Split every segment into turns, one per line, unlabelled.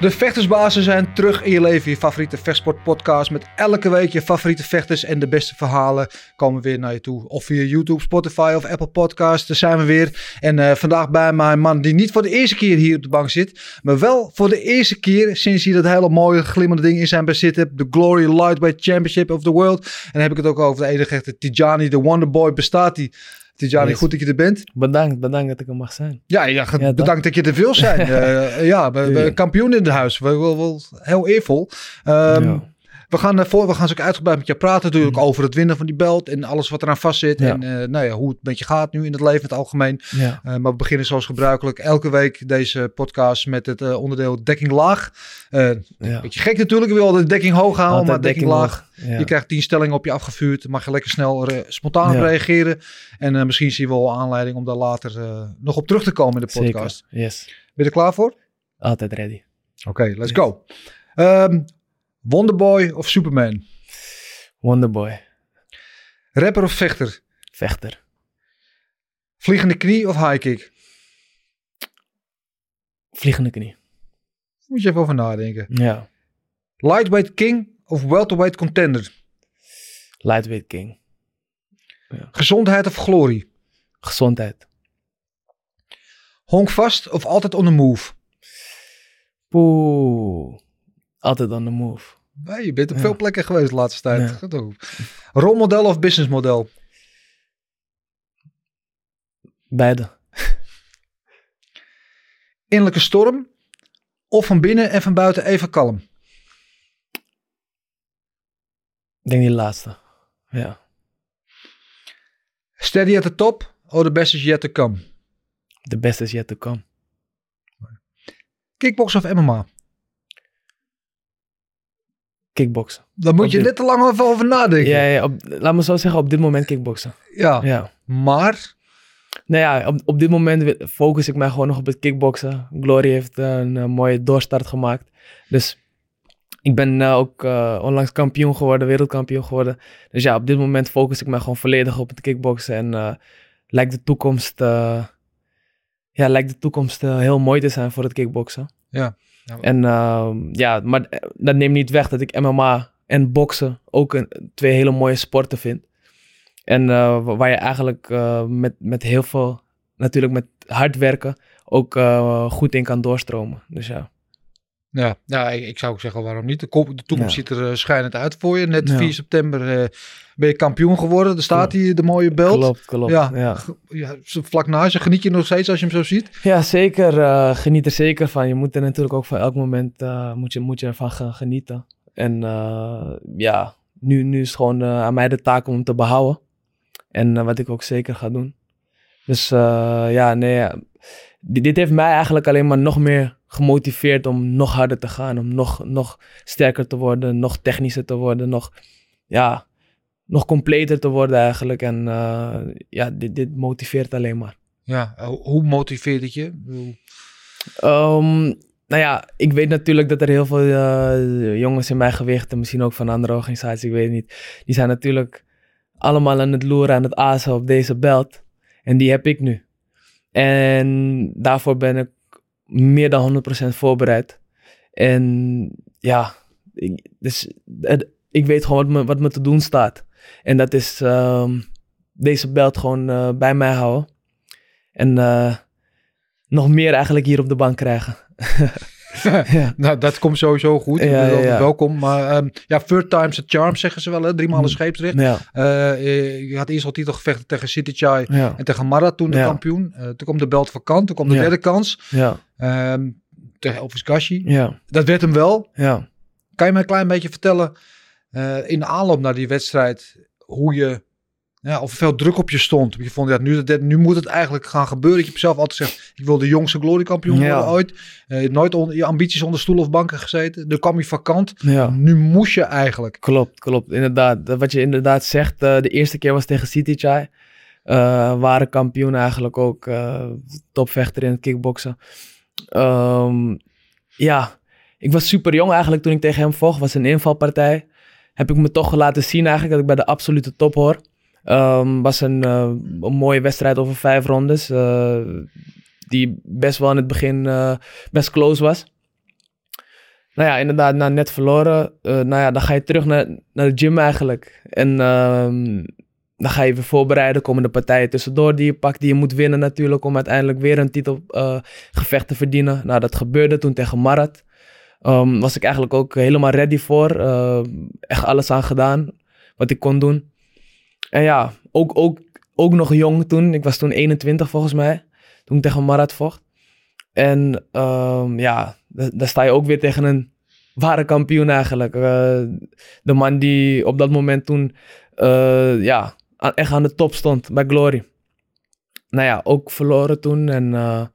De vechtersbazen zijn terug in je leven. Je favoriete vechtsportpodcast met elke week je favoriete vechters en de beste verhalen komen weer naar je toe. Of via YouTube, Spotify of Apple Podcasts. Daar zijn we weer. En eh, vandaag bij mijn man die niet voor de eerste keer hier op de bank zit. Maar wel voor de eerste keer sinds hij dat hele mooie glimmende ding in zijn bezit heeft. De Glory Lightweight Championship of the World. En dan heb ik het ook over de enige echte Tijani, de Wonderboy. Bestaat die? Tijani,
Yes.
goed dat je er bent.
Bedankt, bedankt dat ik er mag zijn.
Ja, ja, bedankt dat je er wil zijn. Eh, ja, we, kampioen in het huis. We, we, we- heel eervol.
Ja.
We gaan ervoor, we gaan zo ook uitgebreid met je praten natuurlijk over het winnen van die belt en alles wat eraan vastzit.
Ja.
En eh, nou ja, hoe het met je gaat nu in het leven in het algemeen.
Ja.
Eh, maar we beginnen zoals gebruikelijk elke week deze podcast met het eh, onderdeel dekking laag.
Ja.
beetje gek natuurlijk, we willen de dekking hoog houden,
Altijd
maar dekking, laag. Je krijgt tien stellingen op je afgevuurd. Mag je lekker snel re- spontaan op reageren. En misschien zien we wel aanleiding om daar later nog op terug te komen in de podcast.
Zeker. Yes.
Ben je er klaar voor?
Altijd ready.
Oké, let's go. Ehm, Wonderboy of Superman?
Wonderboy.
Rapper of vechter?
Vechter.
Vliegende knie of high kick?
Vliegende knie.
Moet je even over nadenken.
Ja.
Lightweight king of welterweight contender?
Lightweight king.
Gezondheid of glorie?
Gezondheid.
Honk vast of altijd on the move?
Poeh. Altijd on the move.
Nee, je bent op
Ja.
veel plekken geweest de laatste tijd.
Ja.
Rolmodel of businessmodel?
Beide.
Innerlijke storm of van binnen en van buiten even kalm?
Ik denk die laatste. Ja.
Steady at the top or the best is yet to come?
The best is yet to come.
Kickbox of MMA?
Kickboksen.
Daar moet
Op
je
dit-
net te lang over, over nadenken.
Ja, ja op, laat me zo zeggen, op dit moment kickboksen.
ja.
Ja.
maar
Nou ja, op, op dit moment focus ik mij gewoon nog op het kickboksen. Glory heeft een, eh, mooie doorstart gemaakt. Dus ik ben eh, ook eh, onlangs kampioen geworden, wereldkampioen geworden. Dus ja, op dit moment focus ik mij gewoon volledig op het kickboksen. En lijkt de toekomst, ja, lijkt de toekomst heel mooi te zijn voor het kickboksen.
Ja. Ja.
En ja, maar eh, dat neemt niet weg dat ik MMA en boksen ook een, twee hele mooie sporten vind. En eh, wa- waar je eigenlijk eh, met, met heel veel, natuurlijk met hard werken, ook goed in kan doorstromen. Dus ja.
Ja, ja ik, zou ook zeggen, waarom niet? De, ko- de toekomst
Ja.
ziet er eh, schijnend uit voor je. Net
Ja.
4 september eh, ben je kampioen geworden. Er staat hier de mooie belt.
Klopt, klopt.
Ja.
Ja, ja.
Ja, vlak naast je. Geniet je nog steeds als je hem zo ziet?
zeker. eh, geniet er zeker van. Je moet er natuurlijk ook van elk moment eh, moet je, moet je ervan gaan genieten. En ja, nu, nu is het gewoon aan mij de taak om hem te behouden. En wat ik ook zeker ga doen. Dus ja, nee, ja. Dit, dit heeft mij eigenlijk alleen maar nog meer gemotiveerd om nog harder te gaan. Om nog, nog sterker te worden, nog technischer te worden, nog, ja, nog completer te worden eigenlijk. En eh, ja, dit, dit motiveert alleen maar.
Ja, ho- hoe motiveert het je?
Ehm, nou ja, ik weet natuurlijk dat er heel veel eh, jongens in mijn gewicht en misschien ook van andere organisaties, ik weet het niet, die zijn natuurlijk allemaal aan het loeren, aan het azen op deze belt. En die heb ik nu. En daarvoor ben ik meer dan 100% voorbereid. En ja, ik, dus, ik weet gewoon wat me, wat me te doen staat. En dat is ehm, deze belt gewoon eh, bij mij houden. En eh, nog meer eigenlijk hier op de bank krijgen. ja.
nou, dat komt sowieso goed.
Ja.
Welkom. Maar ehm, ja, third time's a charm zeggen ze wel. Hè? Driemaal een
Mm.
scheepsrecht.
Ja,
Eh, je had eerst al titelgevechten tegen City en tegen Marat toen de kampioen. Eh, toen kwam de belt vakant. Toen kwam de derde kans.
ja,
Ehm, tegen Elvis Gashi.
ja,
Dat werd hem wel.
ja.
Kan je me een klein beetje vertellen eh, in de aanloop naar die wedstrijd hoe je, ja, of veel druk op je stond? Je vond, ja, nu, dat- nu moet het eigenlijk gaan gebeuren. Dat je zelf altijd zegt, ik wil de jongste gloriekampioen
Ja.
worden ooit. Eh, nooit onder je ambities onder stoel of banken gezeten. Dan kwam je vakant.
ja.
Nu moest je eigenlijk.
Klopt, klopt. Inderdaad. Wat je inderdaad zegt, eh, de eerste keer was tegen City Chai. Eh, waren kampioen eigenlijk ook. topvechter in het kickboksen. Ehm, ja, ik was super jong eigenlijk toen ik tegen hem vocht. was een invalpartij. Heb ik me toch laten zien eigenlijk dat ik bij de absolute top hoor. Ehm, was een, eh, een mooie wedstrijd over vijf rondes. eh, die best wel in het begin eh, best close was. Nou ja, inderdaad, na net verloren. nou ja, dan ga je terug naar, naar de gym eigenlijk. En ehm, dan ga je weer voorbereiden. Komen de partijen tussendoor die je pakt, die je moet winnen natuurlijk. Om uiteindelijk weer een titelgevecht te verdienen. Nou, dat gebeurde toen tegen Marat. Ehm, was ik eigenlijk ook helemaal ready voor. echt alles aan gedaan wat ik kon doen. En ja, ook, ook, ook nog jong toen. Ik was toen 21 volgens mij. Toen ik tegen Marat vocht. En ehm, ja, da- daar sta je ook weer tegen een ware kampioen eigenlijk. Eh, de man die op dat moment toen eh, ja, echt aan de top stond bij Glory. Nou ja, ook verloren toen. En eh,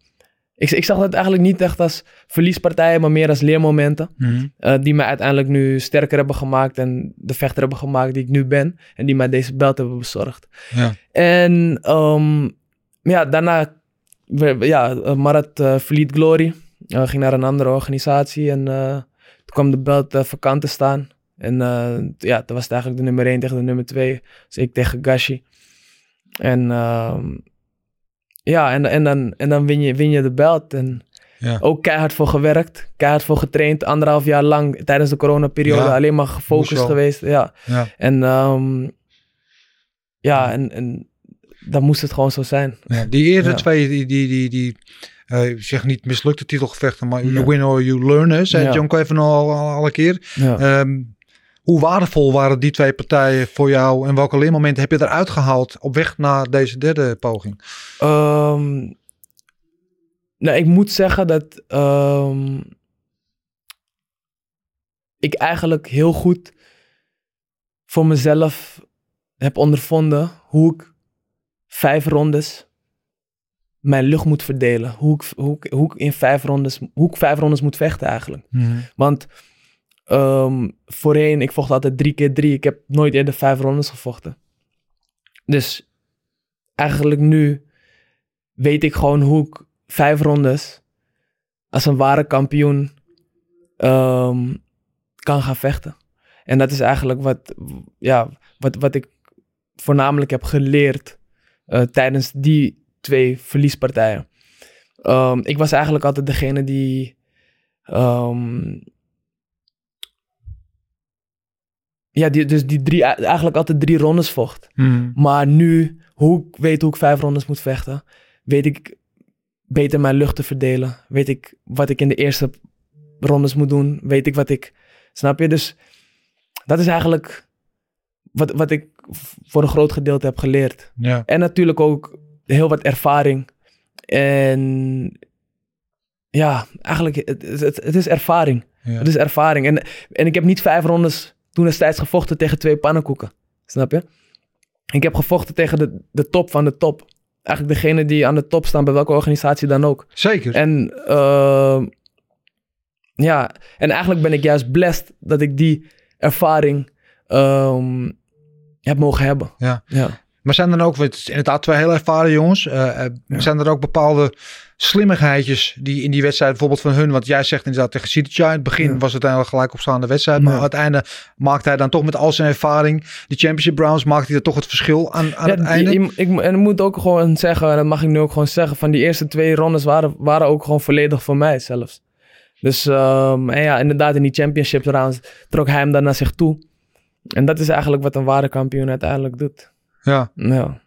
ik, ik zag dat eigenlijk niet echt als verliespartijen, maar meer als leermomenten.
Mhm.
eh, die mij uiteindelijk nu sterker hebben gemaakt en de vechter hebben gemaakt die ik nu ben. En die mij deze belt hebben bezorgd.
Ja.
En ehm, ja, daarna, ja, eh, Marat eh, verliet Glory. Ging naar een andere organisatie en toen kwam de belt vakant te staan. En ja, toen was het eigenlijk de nummer 1 tegen de nummer 2. Dus ik tegen Gashi. En ehm, ja, en, en, dan, en dan win je, win je de belt. En
Ja.
ook keihard voor gewerkt, keihard voor getraind. Anderhalf jaar lang tijdens de coronaperiode
Ja,
alleen maar gefocust geweest. Ja.
Ja.
En ehm, ja, en, en dan moest het gewoon zo zijn.
Ja, die eerste twee, die, die, die, die eh, ik zeg niet mislukte titelgevechten, maar you win or you learn, hè, zei. John Cleven al, al, al een keer.
Ja.
Hoe waardevol waren die twee partijen voor jou en welke leermomenten heb je eruit gehaald op weg naar deze derde poging?
Ehm, nou, ik moet zeggen dat ehm, ik eigenlijk heel goed voor mezelf heb ondervonden hoe ik vijf rondes mijn lucht moet verdelen. Hoe ik, hoe ik, hoe ik in vijf rondes, hoe ik vijf rondes moet vechten eigenlijk. Want ehm, voorheen, ik vocht altijd drie keer drie. Ik heb nooit eerder vijf rondes gevochten. Dus eigenlijk nu weet ik gewoon hoe ik vijf rondes als een ware kampioen ehm, kan gaan vechten. En dat is eigenlijk wat, ja, wat, wat ik voornamelijk heb geleerd eh, tijdens die twee verliespartijen. Ehm, ik was eigenlijk altijd degene die ja, die, dus die drie, eigenlijk altijd drie rondes vocht. Maar nu, hoe ik weet hoe ik vijf rondes moet vechten, weet ik beter mijn lucht te verdelen. Weet ik wat ik in de eerste rondes moet doen. Weet ik wat ik. Snap je? Dus dat is eigenlijk wat, wat ik voor een groot gedeelte heb geleerd.
Ja.
En natuurlijk ook heel wat ervaring. En ja, eigenlijk, het, het, het is ervaring.
Ja.
Het is ervaring. En, en ik heb niet vijf rondes toen destijds gevochten tegen twee pannenkoeken. Snap je? Ik heb gevochten tegen de, de top van de top. Eigenlijk degene die aan de top staan bij welke organisatie dan ook.
Zeker.
En ehm, ja, en eigenlijk ben ik juist blessed dat ik die ervaring ehm, heb mogen hebben.
Ja.
ja.
Maar zijn er ook, het is inderdaad twee heel ervaren jongens, eh, zijn er ook bepaalde slimmigheidjes die in die wedstrijd bijvoorbeeld van hun, want jij zegt inderdaad tegen Sidicha, in het begin
Ja.
was het eigenlijk gelijk opstaande wedstrijd, maar
Ja.
aan het einde maakt hij dan toch met al zijn ervaring, die championship rounds, maakt hij er toch het verschil aan, aan
Ja,
het einde.
ik, en ik moet ook gewoon zeggen, en dat mag ik nu ook gewoon zeggen, van die eerste twee rondes waren, waren ook gewoon volledig voor mij zelfs. Dus ehm, en ja, inderdaad, in die championship rounds trok hij hem dan naar zich toe. En dat is eigenlijk wat een ware kampioen uiteindelijk doet.
Ja.
Ja.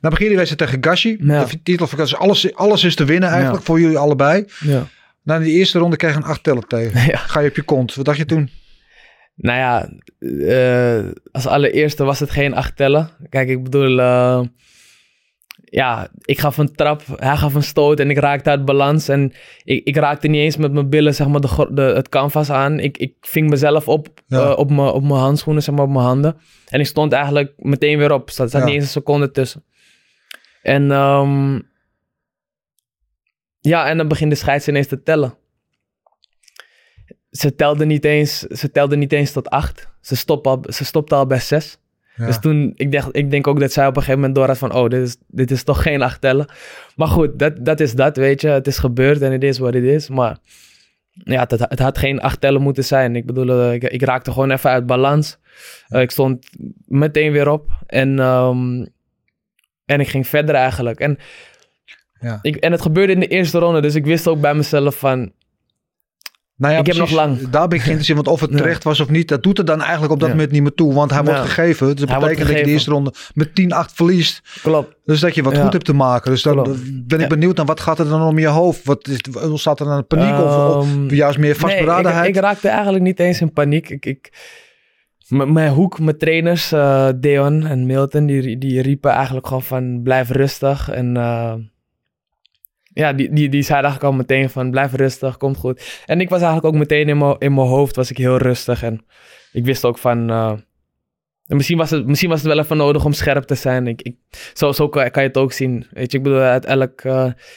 Dan begin je die wedstrijd tegen Gashi.
Ja.
De titel van Gashi, alles, alles is te winnen eigenlijk
Ja.
voor jullie allebei.
ja.
Na die eerste ronde kreeg je een acht tellen tegen.
ja.
Ga je op je kont. Wat dacht je toen?
Nou ja, eh, als allereerste was het geen acht tellen. Kijk, ik bedoel, eh, ja, ik gaf een trap, hij gaf een stoot en ik raakte uit balans. En ik, ik raakte niet eens met mijn billen, zeg maar, de, de, het canvas aan. Ik, ik ving mezelf op,
Ja.
eh, op, mijn, op mijn handschoenen, zeg maar, op mijn handen. En ik stond eigenlijk meteen weer op. Er zat, zat
Ja.
niet eens een seconde tussen. En ehm, ja, en dan begint de scheids ineens te tellen. Ze telde niet eens, ze telde niet eens tot acht. Ze stopte al, ze stopte al bij zes.
Ja.
Dus toen, ik, dacht, ik denk ook dat zij op een gegeven moment door had van, oh, dit is, dit is toch geen acht tellen. Maar goed, dat, dat is dat, weet je. Het is gebeurd en het is wat het is. Maar ja, het, het had geen acht tellen moeten zijn. Ik bedoel, eh, ik, ik raakte gewoon even uit balans. Eh, ik stond meteen weer op en, ehm, en ik ging verder eigenlijk. En,
Ja.
ik, en het gebeurde in de eerste ronde, dus ik wist ook bij mezelf van,
Nou ja,
Ik heb nog lang.
Daar ben ik geïnteresseerd, want of het terecht was of niet, dat doet er dan eigenlijk op dat
Ja.
moment niet meer toe. Want hij wordt gegeven. Dus dat
Hij
betekent dat je de eerste ronde met 10-8 verliest.
klopt.
Dus dat je wat goed hebt te maken. Dus dan ben ik benieuwd naar wat gaat er dan om je hoofd? Wat is, staat er dan paniek of, of
Ehm,
juist meer
Nee,
vastberadenheid?
ik, ik raakte eigenlijk niet eens in paniek. Ik, ik, mijn hoek, mijn trainers, eh Deon en Milton, die, die riepen eigenlijk gewoon van blijf rustig. En eh, ja, die, die, die zeiden eigenlijk al meteen van blijf rustig, komt goed. En ik was eigenlijk ook meteen in mijn, in mijn hoofd was ik heel rustig. En ik wist ook van... eh, en misschien, was het, misschien was het wel even nodig om scherp te zijn. Ik, ik, zo zo kan, je het ook zien. Weet je, ik bedoel, uit elk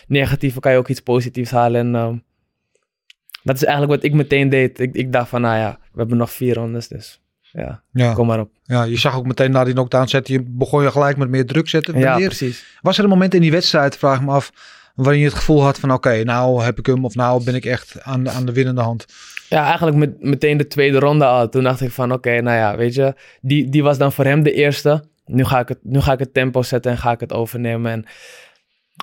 negatieve kan je ook iets positiefs halen. En dat is eigenlijk wat ik meteen deed. Ik, ik dacht van, nou ja, we hebben nog vier rondes, dus ja,
ja.
kom maar op.
ja, je zag ook meteen na die knockdown zetten, je begon je gelijk met meer druk zetten.
Ja, precies.
was er een moment in die wedstrijd, vraag me af, waarin je het gevoel had van oké, nou heb ik hem of nou ben ik echt aan, aan de winnende hand.
Ja, eigenlijk met, meteen de tweede ronde al. Toen dacht ik van, oké, nou ja, weet je, die, die was dan voor hem de eerste. Nu ga, ik het, nu ga ik het tempo zetten en ga ik het overnemen. En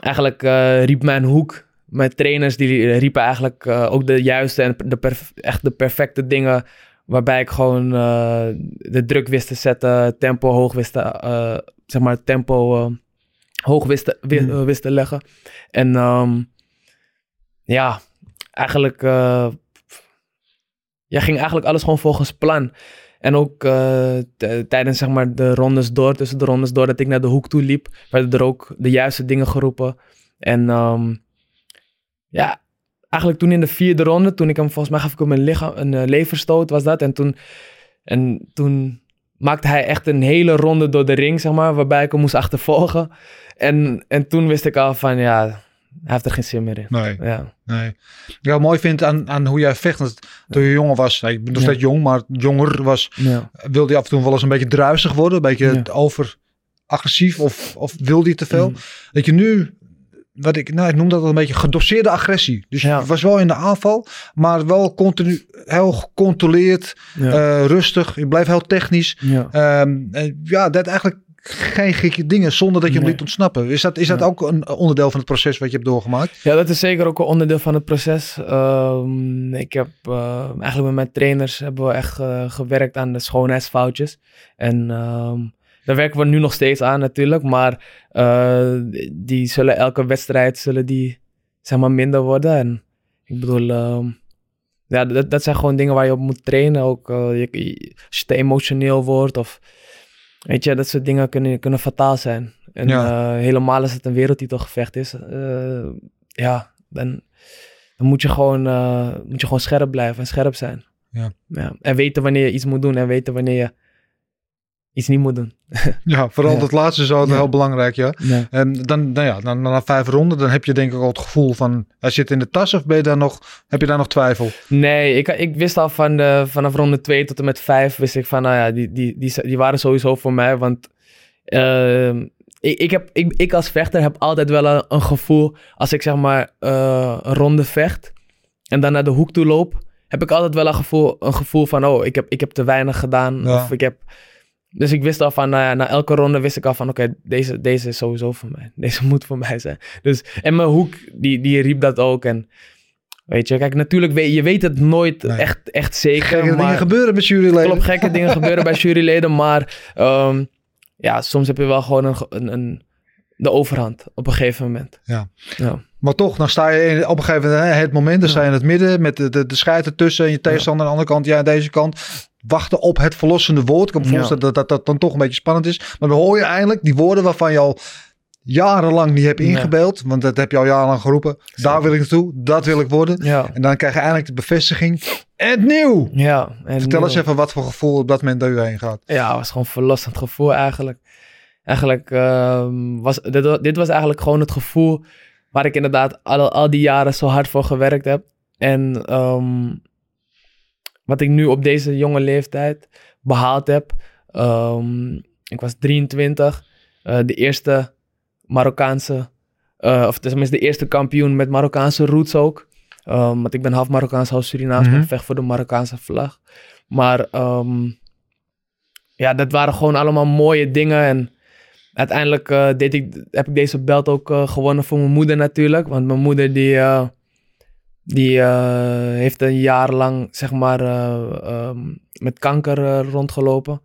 eigenlijk eh, riep mijn hoek, mijn trainers, die riepen eigenlijk eh, ook de juiste en de perf- echt de perfecte dingen. Waarbij ik gewoon eh, de druk wist te zetten, tempo hoog wist te, eh, zeg maar, tempo eh, hoog wist te,
Mm.
wist te leggen. En ehm, ja, eigenlijk ja, ging eigenlijk alles gewoon volgens plan. En ook tijdens zeg maar, de rondes door, tussen de rondes door, dat ik naar de hoek toe liep, werden er ook de juiste dingen geroepen. En ehm, ja, eigenlijk toen in de vierde ronde, toen ik hem volgens mij gaf ik hem een, lichaam, een eh, leverstoot was dat. En toen, en toen maakte hij echt een hele ronde door de ring, zeg maar, waarbij ik hem moest achtervolgen. En, en toen wist ik al van, ja, hij heeft er geen zin meer in.
Nee,
Ja,
nee. Mooi vind aan, aan hoe jij vecht, dat toen je jonger was, nee, ik ben nog
Ja.
steeds jong, maar jonger was,
ja.
wilde je af en toe wel eens een beetje druisig worden, een beetje
Ja.
over agressief of, of wilde je te veel.
Mm.
Dat je nu, wat ik, nou, ik noem dat wel een beetje gedoseerde agressie. Dus
Ja.
je was wel in de aanval, maar wel continu heel gecontroleerd,
Ja.
eh, rustig. Je bleef heel technisch.
ja.
Ehm, eh, ja, dat eigenlijk geen gekke dingen zonder dat je hem liet ontsnappen. Is dat, is dat ook een onderdeel van het proces wat je hebt doorgemaakt?
Ja, dat is zeker ook een onderdeel van het proces. Ehm, ik heb eh, eigenlijk met mijn trainers hebben we echt eh, gewerkt aan de schoonheidsfoutjes. En ehm, daar werken we nu nog steeds aan natuurlijk. Maar eh, die zullen elke wedstrijd zullen die, zeg maar, minder worden. En ik bedoel, ehm, ja, dat, dat zijn gewoon dingen waar je op moet trainen. Ook eh, je, als je te emotioneel wordt of... Weet je, dat soort dingen kunnen, kunnen fataal zijn. En
Ja.
eh, helemaal als het een wereldtitelgevecht is. ja, dan, dan moet, je gewoon, moet je gewoon scherp blijven en scherp zijn.
Ja.
Ja. En weten wanneer je iets moet doen en weten wanneer je iets niet moet doen.
Ja, vooral
Ja.
dat laatste is
Ja.
heel belangrijk, ja.
Ja.
En dan, nou ja, dan, na vijf ronden, dan heb je denk ik al het gevoel van, hij zit in de tas of ben je daar nog, heb je daar nog twijfel?
Nee, ik, ik wist al van de, vanaf ronde 2 tot en met 5 wist ik van, nou ja, die, die, die, die waren sowieso voor mij. Want ehm, ik, ik, heb, ik, ik als vechter heb altijd wel een, een gevoel, als ik zeg maar eh, een ronde vecht en dan naar de hoek toe loop, heb ik altijd wel een gevoel, een gevoel van, oh, ik heb, ik heb te weinig gedaan. Of ik heb... Dus ik wist al van, nou ja, na elke ronde wist ik al van, oké, deze, deze is sowieso voor mij. Deze moet voor mij zijn. Dus, en mijn hoek, die, die riep dat ook. En weet je, kijk, natuurlijk, weet, je weet het nooit
Nee.
echt, echt zeker.
Gekke
maar,
dingen gebeuren met juryleden.
Klopt, gekke dingen gebeuren bij juryleden. Maar ehm, ja, soms heb je wel gewoon een, een, een, de overhand op een gegeven moment.
Ja.
Ja,
Maar toch, dan sta je op een gegeven moment, het moment, dan sta je in het midden met de, de, de scheid ertussen en je tegenstander aan de andere kant, ja, aan deze kant. Wachten op het verlossende woord. Ik kan me voorstellen dat, dat dat dan toch een beetje spannend is. Maar dan hoor je eindelijk die woorden waarvan je al jarenlang niet hebt
Ja.
ingebeeld. Want dat heb je al jarenlang geroepen. Daar wil ik naartoe, dat wil ik worden.
ja.
En dan krijg je eindelijk de bevestiging. En nieuw!
ja en
Vertel eens even wat voor gevoel op dat moment door je heen gaat.
Ja, het was gewoon een verlossend gevoel eigenlijk. Eigenlijk ehm, was dit, dit was eigenlijk gewoon het gevoel waar ik inderdaad al, al die jaren zo hard voor gewerkt heb. En ehm, wat ik nu op deze jonge leeftijd behaald heb. ehm, ik was 23. eh, de eerste Marokkaanse, eh, of tenminste de eerste kampioen met Marokkaanse roots ook. Ehm, want ik ben half Marokkaans, half Surinaams, ik vecht voor de Marokkaanse vlag. Maar ehm, ja, dat waren gewoon allemaal mooie dingen. En uiteindelijk eh, deed ik, heb ik deze belt ook gewonnen voor mijn moeder natuurlijk. Want mijn moeder die, die eh, heeft een jaar lang zeg maar eh, ehm, met kanker eh, rondgelopen.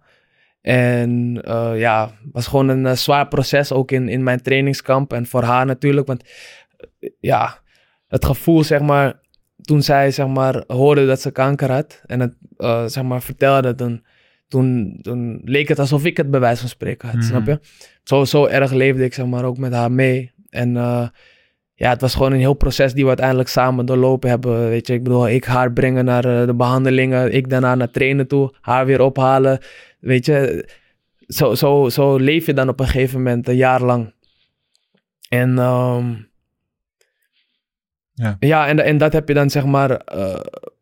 En ja, was gewoon een zwaar proces ook in, in mijn trainingskamp. En voor haar natuurlijk, want ja, het gevoel zeg maar, toen zij zeg maar hoorde dat ze kanker had en het zeg maar vertelde, dan, toen, toen leek het alsof ik het bij wijze van spreken had,
Mhm.
snap je? Zo, zo erg leefde ik zeg maar ook met haar mee. En ja, het was gewoon een heel proces die we uiteindelijk samen doorlopen hebben. Weet je, ik bedoel, ik haar brengen naar eh, de behandelingen, ik daarna naar trainen toe, haar weer ophalen. Weet je, zo, zo, zo leef je dan op een gegeven moment een jaar lang. En ehm,
Ja.
ja, en, en dat heb je dan zeg maar eh,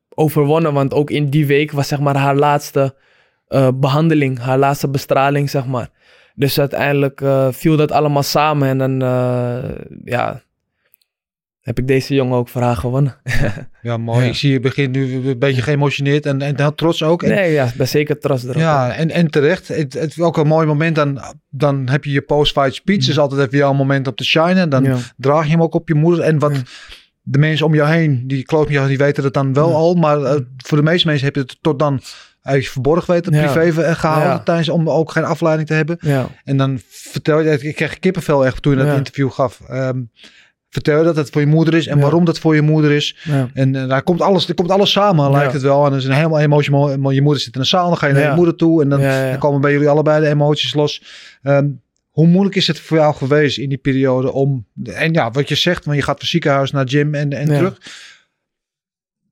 overwonnen. Want ook in die week was zeg maar haar laatste eh, behandeling, haar laatste bestraling, zeg maar. Dus uiteindelijk viel dat allemaal samen en dan, ja, heb ik deze jongen ook haar gewonnen.
Ja, mooi.
Ja.
Ik zie je begint nu een beetje geëmotioneerd en, en trots ook. En,
Nee, ja, ben zeker trots erop.
Ja, en, en terecht. Het, het is ook een mooi moment. Dan, dan heb je je post-fight speech. Dus altijd even jouw moment op te shinen. Dan
Ja.
draag je hem ook op je moeder. En wat
Ja.
de mensen om jou heen, die kloot met jou, die weten het dan wel
Ja.
al. Maar eh, voor de meeste mensen heb je het tot dan eigenlijk verborgen weten,
Ja.
privé eh, gehouden.
Ja.
Tijdens, om ook geen afleiding te hebben.
Ja.
En dan vertel je, ik kreeg kippenvel echt toen je dat interview gaf. Ehm, vertel je dat het voor je moeder is en
Ja.
waarom dat voor je moeder is.
Ja.
En eh, daar komt alles, er komt alles samen, lijkt
Ja.
het wel. En dan is een helemaal emotioneel. Je moeder zit in de zaal, dan ga je naar je moeder toe. En dan, dan komen bij jullie allebei de emoties los. Ehm, hoe moeilijk is het voor jou geweest in die periode om... En ja, wat je zegt, want je gaat van ziekenhuis naar gym en, en
Ja.
terug.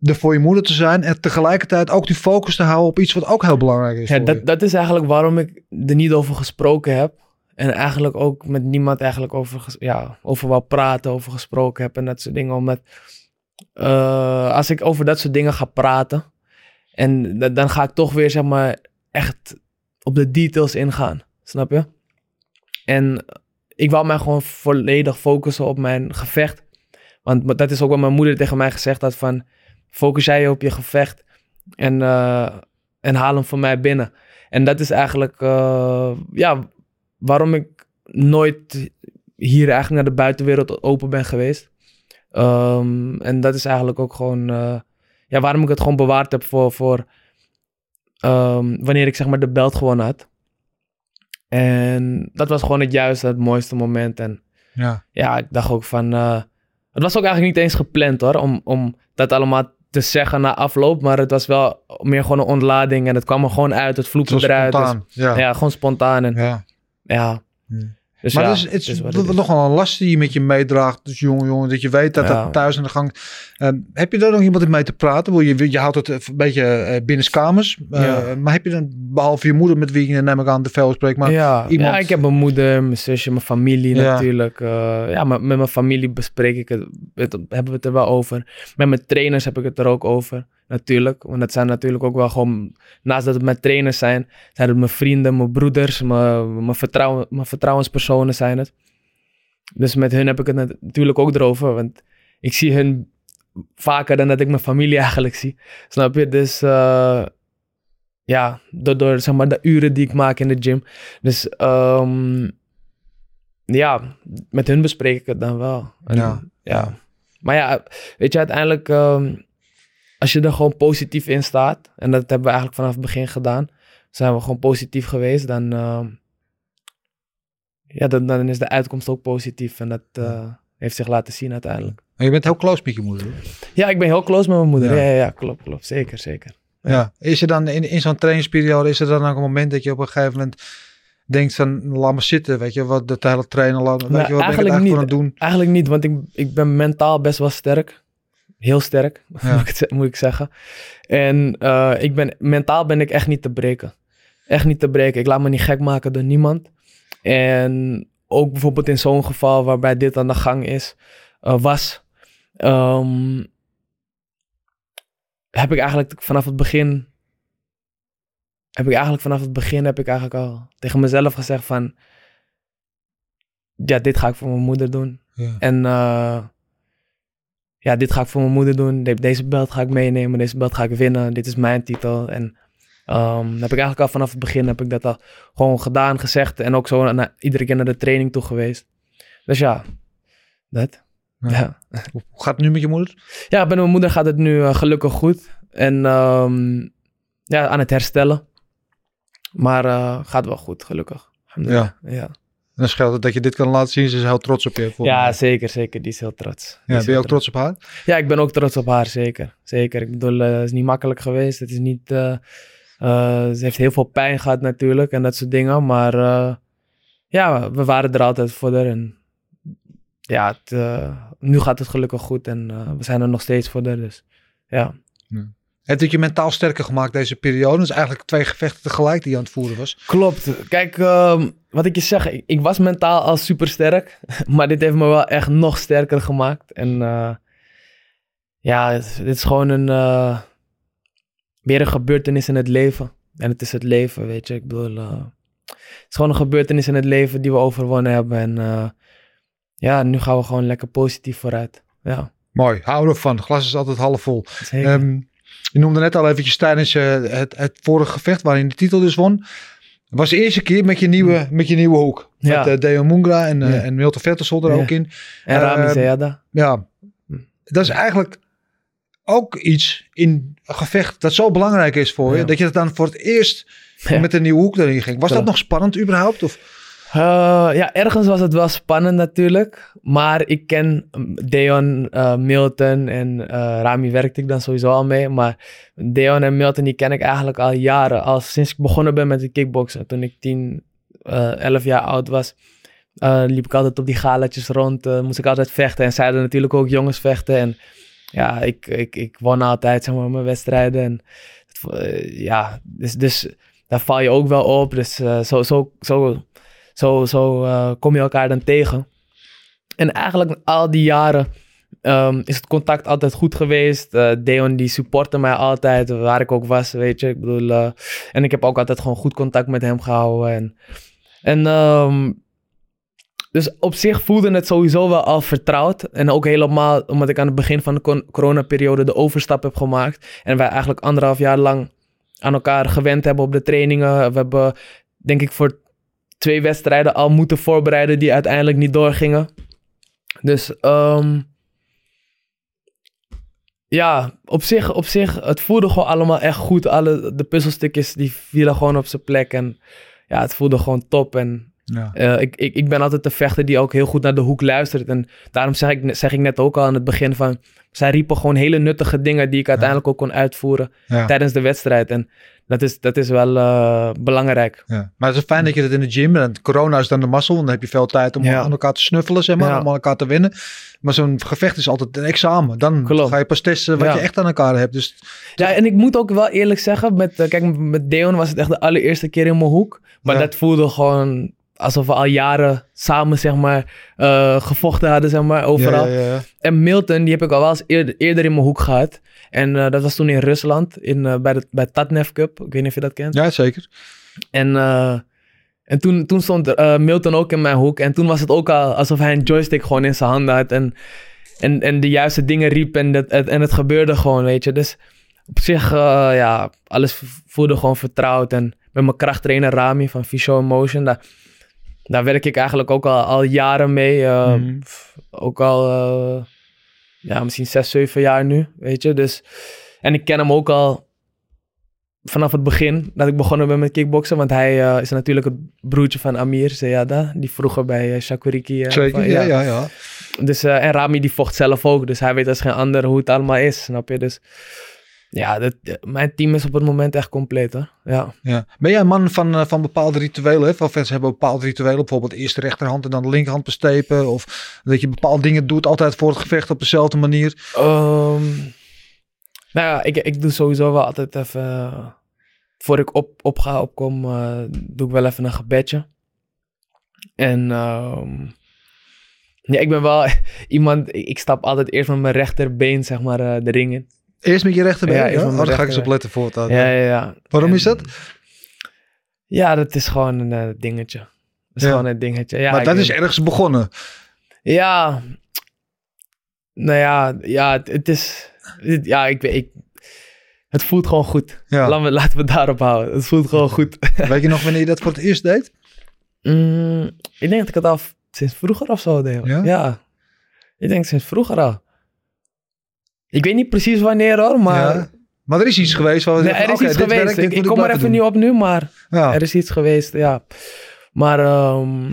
Er voor je moeder te zijn en tegelijkertijd ook die focus te houden op iets wat ook heel belangrijk is
Ja,
je.
dat, dat is eigenlijk waarom ik er niet over gesproken heb. En eigenlijk ook met niemand eigenlijk over, ja, over wou praten, over gesproken heb en dat soort dingen. Omdat eh, als ik over dat soort dingen ga praten, en da- dan ga ik toch weer zeg maar echt op de details ingaan. Snap je? En ik wou mij gewoon volledig focussen op mijn gevecht. Want dat is ook wat mijn moeder tegen mij gezegd had van... Focus jij je op je gevecht en, eh, en haal hem voor mij binnen. En dat is eigenlijk eh, ja, waarom ik nooit hier eigenlijk naar de buitenwereld open ben geweest. Ehm, en dat is eigenlijk ook gewoon eh, ja, waarom ik het gewoon bewaard heb voor, voor ehm, wanneer ik zeg maar de belt gewonnen had. En dat was gewoon het juiste, het mooiste moment. En
Ja.
ja, ik dacht ook van. eh, het was ook eigenlijk niet eens gepland hoor, om, om dat allemaal te zeggen na afloop. Maar het was wel meer gewoon een ontlading en het kwam er gewoon uit, het
Zo
vloekte eruit. Dus-
spontaan. ja.
ja, gewoon spontaan. En, ja.
Ja. Hmm.
Dus
maar
ja,
het is, het is,
het is.
nogal een last die je met je meedraagt. Dus jongen, jongen, dat je weet dat
Ja.
dat thuis aan de gang... Ehm, heb je daar nog iemand mee te praten? Wil je, je houdt het een beetje eh binnenskamers. Uh,
Ja.
Maar heb je dan, behalve je moeder met wie je neem ik aan de veel spreekt, maar
ja,
iemand-
ja, ik heb mijn moeder, mijn zusje, mijn familie natuurlijk. eh, ja, maar met mijn familie bespreek ik het, het- hebben we het er wel over. Met mijn trainers heb ik het er ook over, natuurlijk. Want dat zijn natuurlijk ook wel gewoon, naast dat het mijn trainers zijn, zijn het mijn vrienden, mijn broeders, mijn, mijn, vertrouwen, mijn vertrouwenspersonen zijn het. Dus met hun heb ik het nat- natuurlijk ook erover, want ik zie hun vaker dan dat ik mijn familie eigenlijk zie. Snap je? Dus eh, ja, door, door zeg maar de uren die ik maak in de gym. Dus ehm, ja, met hun bespreek ik het dan wel. En,
Ja.
ja. Maar ja, weet je, uiteindelijk, ehm, als je er gewoon positief in staat, en dat hebben we eigenlijk vanaf het begin gedaan, zijn we gewoon positief geweest, dan, ehm, ja, dan, dan is de uitkomst ook positief. En dat eh, heeft zich laten zien uiteindelijk.
Maar je bent heel close met je moeder. hoor.
Ja, ik ben heel close met mijn moeder.
Ja.
Ja, klopt, klopt. Zeker, zeker.
Ja. Is er dan in, in zo'n trainingsperiode, is er dan ook een moment dat je op een gegeven moment denkt van, laat me zitten, weet je, wat dat hele trainen, laat, weet
Nou,
je, wat ben ik
eigenlijk
aan
niet.
het doen?
Eigenlijk niet, want ik, ik ben mentaal best wel sterk. Heel sterk,
Ja.
moet, ik, het ze- moet ik zeggen. En eh, ik ben, mentaal ben ik echt niet te breken. Echt niet te breken. Ik laat me niet gek maken door niemand. En ook bijvoorbeeld in zo'n geval waarbij dit aan de gang is, eh, was, ehm, heb ik eigenlijk vanaf het begin heb ik eigenlijk vanaf het begin heb ik eigenlijk al tegen mezelf gezegd van, ja, dit ga ik voor mijn moeder doen.
Ja.
En eh, ja, dit ga ik voor mijn moeder doen. De- Deze belt ga ik meenemen. Deze belt ga ik winnen. Dit is mijn titel. En ehm, heb ik eigenlijk al vanaf het begin heb ik dat al gewoon gedaan, gezegd. En ook zo na, iedere keer naar de training toe geweest. Dus ja, dat.
Ja.
Ja.
Hoe gaat het nu met je moeder?
Ja, bij mijn moeder gaat het nu eh, gelukkig goed. En ehm, ja, aan het herstellen. Maar eh, gaat wel goed, gelukkig.
Ja.
Ja,
dan scheelt het dat je dit kan laten zien. Ze is heel trots op je.
ja zeker, zeker. Die is heel trots.
Ja ben je ook trots op haar?
Ja, ik ben ook trots op haar, zeker. Zeker. Ik bedoel, eh, het is niet makkelijk geweest. Het is niet... eh, eh, ze heeft heel veel pijn gehad natuurlijk en dat soort dingen. Maar eh, ja, we waren er altijd voor haar. En ja, het, eh, nu gaat het gelukkig goed en eh, we zijn er nog steeds voor haar. Dus ja.
Heeft het je mentaal sterker gemaakt deze periode? Dus eigenlijk twee gevechten tegelijk die je aan het voeren was.
Klopt. Kijk, ehm, wat ik je zeg, ik, ik was mentaal al super sterk. Maar dit heeft me wel echt nog sterker gemaakt. En eh, ja, het- dit is gewoon een, eh, weer een gebeurtenis in het leven. En het is het leven, weet je. Ik bedoel, eh, het is gewoon een gebeurtenis in het leven die we overwonnen hebben. En ja, nu gaan we gewoon lekker positief vooruit. Ja,
Mooi, hou ervan. Het glas is altijd half vol.
zeker.
Ehm, je noemde net al eventjes tijdens eh, het, het vorige gevecht waarin je de titel dus won. Was de eerste keer met je nieuwe, met je nieuwe hoek.
Ja.
Met eh, Deo Mungra en, eh, en Milton Vettersol er ook in.
en Rami
ehm. Ja, dat is eigenlijk ook iets in een gevecht dat zo belangrijk is voor je. Dat je het dan voor het eerst met een nieuwe hoek erin ging. Was dat nog spannend überhaupt? Of?
Eh, ja, ergens was het wel spannend natuurlijk. Maar ik ken mm, Deon, eh, Milton en eh, Rami werkte ik dan sowieso al mee. Maar Deon en Milton die ken ik eigenlijk al jaren. Al sinds ik begonnen ben met de kickboksen. Toen ik 10, eh 11 jaar oud was. liep ik altijd op die galatjes rond. moest ik altijd vechten. En zeiden natuurlijk ook jongens vechten. En ja, ik, ik, ik won altijd zeg maar, mijn wedstrijden. En, ja, dus, dus daar val je ook wel op. Dus zo, zo, zo zo, zo eh, kom je elkaar dan tegen. En eigenlijk al die jaren ehm, is het contact altijd goed geweest. Eh, Deon die supportte mij altijd, waar ik ook was, weet je. Ik bedoel, eh, en ik heb ook altijd gewoon goed contact met hem gehouden. En, en ehm, dus op zich voelde het sowieso wel al vertrouwd. En ook helemaal omdat ik aan het begin van de coronaperiode de overstap heb gemaakt. En wij eigenlijk anderhalf jaar lang aan elkaar gewend hebben op de trainingen. We hebben, denk ik, voor twee wedstrijden al moeten voorbereiden die uiteindelijk niet doorgingen. Dus ehm, ja, op zich, op zich, het voelde gewoon allemaal echt goed. Alle, de puzzelstukjes die vielen gewoon op zijn plek. En ja, het voelde gewoon top. En
Ja.
eh, ik, ik, ik ben altijd de vechter die ook heel goed naar de hoek luistert. En daarom zeg ik, zeg ik net ook al aan het begin van... Zij riepen gewoon hele nuttige dingen die ik uiteindelijk ook kon uitvoeren
Ja.
tijdens de wedstrijd. En dat is, dat is wel eh, belangrijk.
Ja. Maar het is fijn dat je dat in de gym en corona is dan de mazzel, dan heb je veel tijd om
Ja.
aan elkaar te snuffelen, zeg maar,
Ja.
om aan elkaar te winnen. Maar zo'n gevecht is altijd een examen. Dan
Klopt.
ga je pas testen wat je echt aan elkaar hebt. Dus
Ja, en ik moet ook wel eerlijk zeggen, met, eh, kijk, met Deon was het echt de allereerste keer in mijn hoek. Maar dat voelde gewoon alsof we al jaren samen, zeg maar, eh, gevochten hadden, zeg maar, overal.
Ja, ja, ja.
En Milton, die heb ik al wel eens eerder, eerder in mijn hoek gehad. En eh, dat was toen in Rusland, in, eh, bij de bij Tatnef Cup. Ik weet niet of je dat kent.
Ja, zeker.
En, en toen, toen stond Milton ook in mijn hoek. En toen was het ook al alsof hij een joystick gewoon in zijn handen had. En, en, en de juiste dingen riep. En, dat, het- en het gebeurde gewoon, weet je. Dus op zich, ja, alles voelde gewoon vertrouwd. En met mijn krachttrainer Rami van Visio Motion, daar, daar werk ik eigenlijk ook al, al jaren mee. eh,
Mhm.
Ook al, eh, ja, misschien zes, zeven jaar nu, weet je. Dus, en ik ken hem ook al vanaf het begin dat ik begonnen ben met kickboksen. Want hij eh, is natuurlijk het broertje van Amir Zeyada. Die vroeger bij Shakuriki.
Zeker,
van-
ja, ja, ja.
Dus, en Rami die vocht zelf ook. Dus hij weet als geen ander hoe het allemaal is, snap je? Dus ja, dat, eh, mijn team is op het moment echt compleet hoor. Ja.
ja. Ben jij een man van, eh, van bepaalde rituelen? Hè? Veel fans hebben bepaalde rituelen. Bijvoorbeeld eerst de rechterhand en dan de linkerhand bestepen. Of dat je bepaalde dingen doet altijd voor het gevecht op dezelfde manier.
Ehm, nou ja, ik, ik doe sowieso wel altijd even... eh, voor ik op, op ga, opkom, doe ik wel even een gebedje. En ehm, ja, ik ben wel iemand... Ik stap altijd eerst met mijn rechterbeen, zeg maar, de ring in.
Eerst met je rechterbeen?
Ja,
Ja, Oh, daar ga ik eens op letten voortaan.
Ja, ja, ja.
Waarom
En-
is dat?
Ja, dat is gewoon een eh, dingetje. Dat is
Ja.
gewoon een dingetje. Ja,
maar dat is ergens begonnen.
Ja. Nou ja, ja het, het is... het- ja, ik weet... Ik, het voelt gewoon goed.
Ja.
Laten, we, laten we daarop houden. Het voelt gewoon goed.
Weet je nog wanneer je dat voor het eerst deed?
Mm, ik denk dat ik het al sinds vroeger of zo deed.
Ja?
Ja? Ik denk sinds vroeger al. Ik weet niet precies wanneer hoor, maar...
Ja. Maar er is iets geweest waar we
Nee,
zeggen,
er is iets geweest.
werkt,
ik, kom er even
doen.
niet op nu, maar
Ja.
er is iets geweest, ja. Maar, ehm,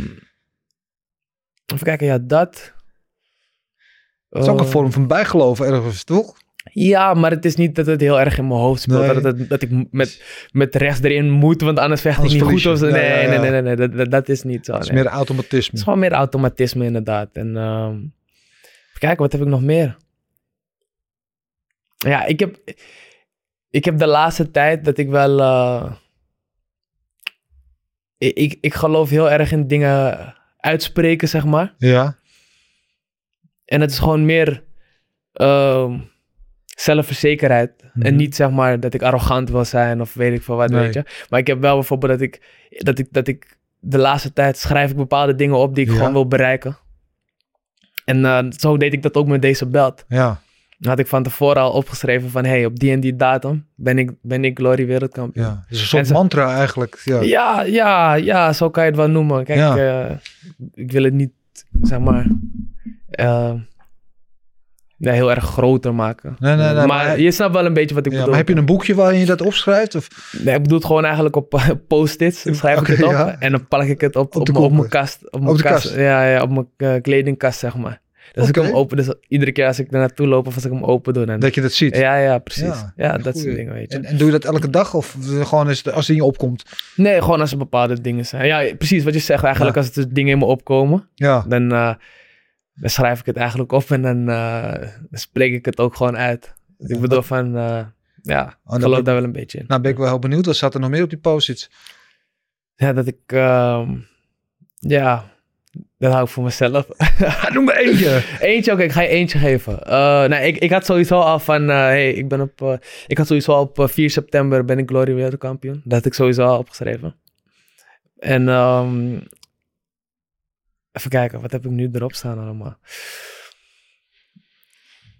even kijken, ja, dat.
Het is ook een
Eh,
vorm van bijgeloof ergens, toch?
Ja, maar het is niet dat het heel erg in mijn hoofd speelt.
Nee.
Dat, het, dat ik met, met rechts erin moet, want anders vecht
Anders
ik niet goed. Of zo. Nee,
ja,
nee,
ja.
nee, nee, nee, dat, dat, dat is niet zo.
Het is
nee.
meer automatisme.
Het is gewoon meer automatisme inderdaad. En ehm, even kijken, wat heb ik nog meer? Ja, ik heb, ik heb de laatste tijd dat ik wel... eh, ik, ik, ik geloof heel erg in dingen uitspreken, zeg maar.
Ja.
En het is gewoon meer ehm, zelfverzekerheid.
Mhm.
En niet zeg maar dat ik arrogant wil zijn of weet ik veel wat,
Nee.
weet je. Maar ik heb wel bijvoorbeeld dat ik, dat ik, dat ik de laatste tijd schrijf ik bepaalde dingen op die ik
Ja.
gewoon wil bereiken. En eh, zo deed ik dat ook met deze belt.
Ja.
Had ik van tevoren al opgeschreven van, hey, op die en die datum ben ik, ben ik Glory wereldkampioen.
ja. Dus een soort mantra eigenlijk. Ja.
Ja, ja, ja, zo kan je het wel noemen. Kijk,
Ja.
eh, ik wil het niet, zeg maar, ja, heel erg groter maken.
Nee, nee, nee,
maar,
maar-
je snapt wel een beetje wat ik
Ja,
bedoel.
maar heb je een boekje waarin je dat opschrijft? Of?
Nee, ik bedoel het gewoon eigenlijk op eh, post-its. Dan schrijf ik het op
ja.
en dan plak ik het op,
Op
mijn- kast. Op, mijn kast.
kast.
Ja, ja, op mijn kledingkast, zeg maar. Dus ik hem open, dus iedere keer als ik er naartoe loop of als ik hem open doe, dan...
Dat je dat ziet?
Ja, ja, precies.
Ja,
dat soort dingen, weet je.
En, en doe je dat elke dag? Of gewoon als, als het in je opkomt?
Nee, gewoon als er bepaalde dingen zijn. Ja, precies wat je zegt eigenlijk.
Ja.
Als er dingen in me opkomen,
Ja.
dan, eh, dan schrijf ik het eigenlijk op en dan, eh, dan spreek ik het ook gewoon uit. Dus ik bedoel van, eh, ja,
dan
geloof daar wel een beetje in.
Nou ben ik wel heel benieuwd. Wat zat er nog meer op die post-its?
Ja, dat ik, ehm, ja, dat hou ik voor mezelf.
Noem maar eentje.
eentje, oké, ik ga je eentje geven. Nee, ik, ik had sowieso al van, eh, hey, ik ben op, eh, ik had sowieso al op eh, 4 september ben ik Glory wereldkampioen. Dat had ik sowieso al opgeschreven. En, ehm, even kijken, wat heb ik nu erop staan allemaal?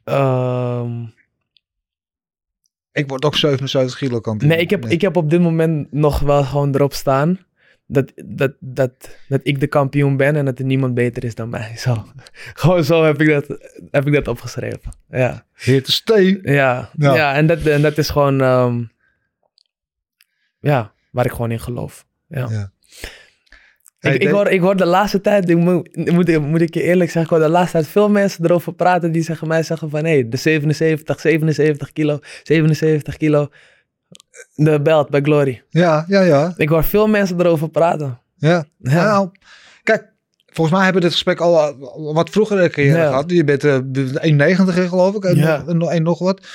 Ehm,
Ik word ook 77 kilo kampioen.
nee, ik heb, ik heb op dit moment nog wel gewoon erop staan. Dat, dat, dat, dat ik de kampioen ben en dat er niemand beter is dan mij. Zo. Gewoon zo heb ik dat, heb ik dat opgeschreven. Ja.
Heer te stee.
Ja,
Ja.
ja. en, dat, en dat is gewoon, ehm, ja, waar ik gewoon in geloof. Ja.
Ja.
Ik,
Hey,
ik, hoor, ik hoor de laatste tijd, ik moet, moet, ik- moet ik je eerlijk zeggen, ik hoor de laatste tijd veel mensen erover praten die zeggen mij zeggen van, hé, hey, de 77, 77 kilo, 77 kilo, de belt bij Glory.
Ja, ja, ja.
Ik hoor veel mensen erover praten.
ja.
Ja.
Nou, kijk. Volgens mij hebben we dit gesprek al, al wat vroeger een keer
Ja.
gehad. Je bent eh 1,90 geloof ik. En,
Ja.
nog, en wat.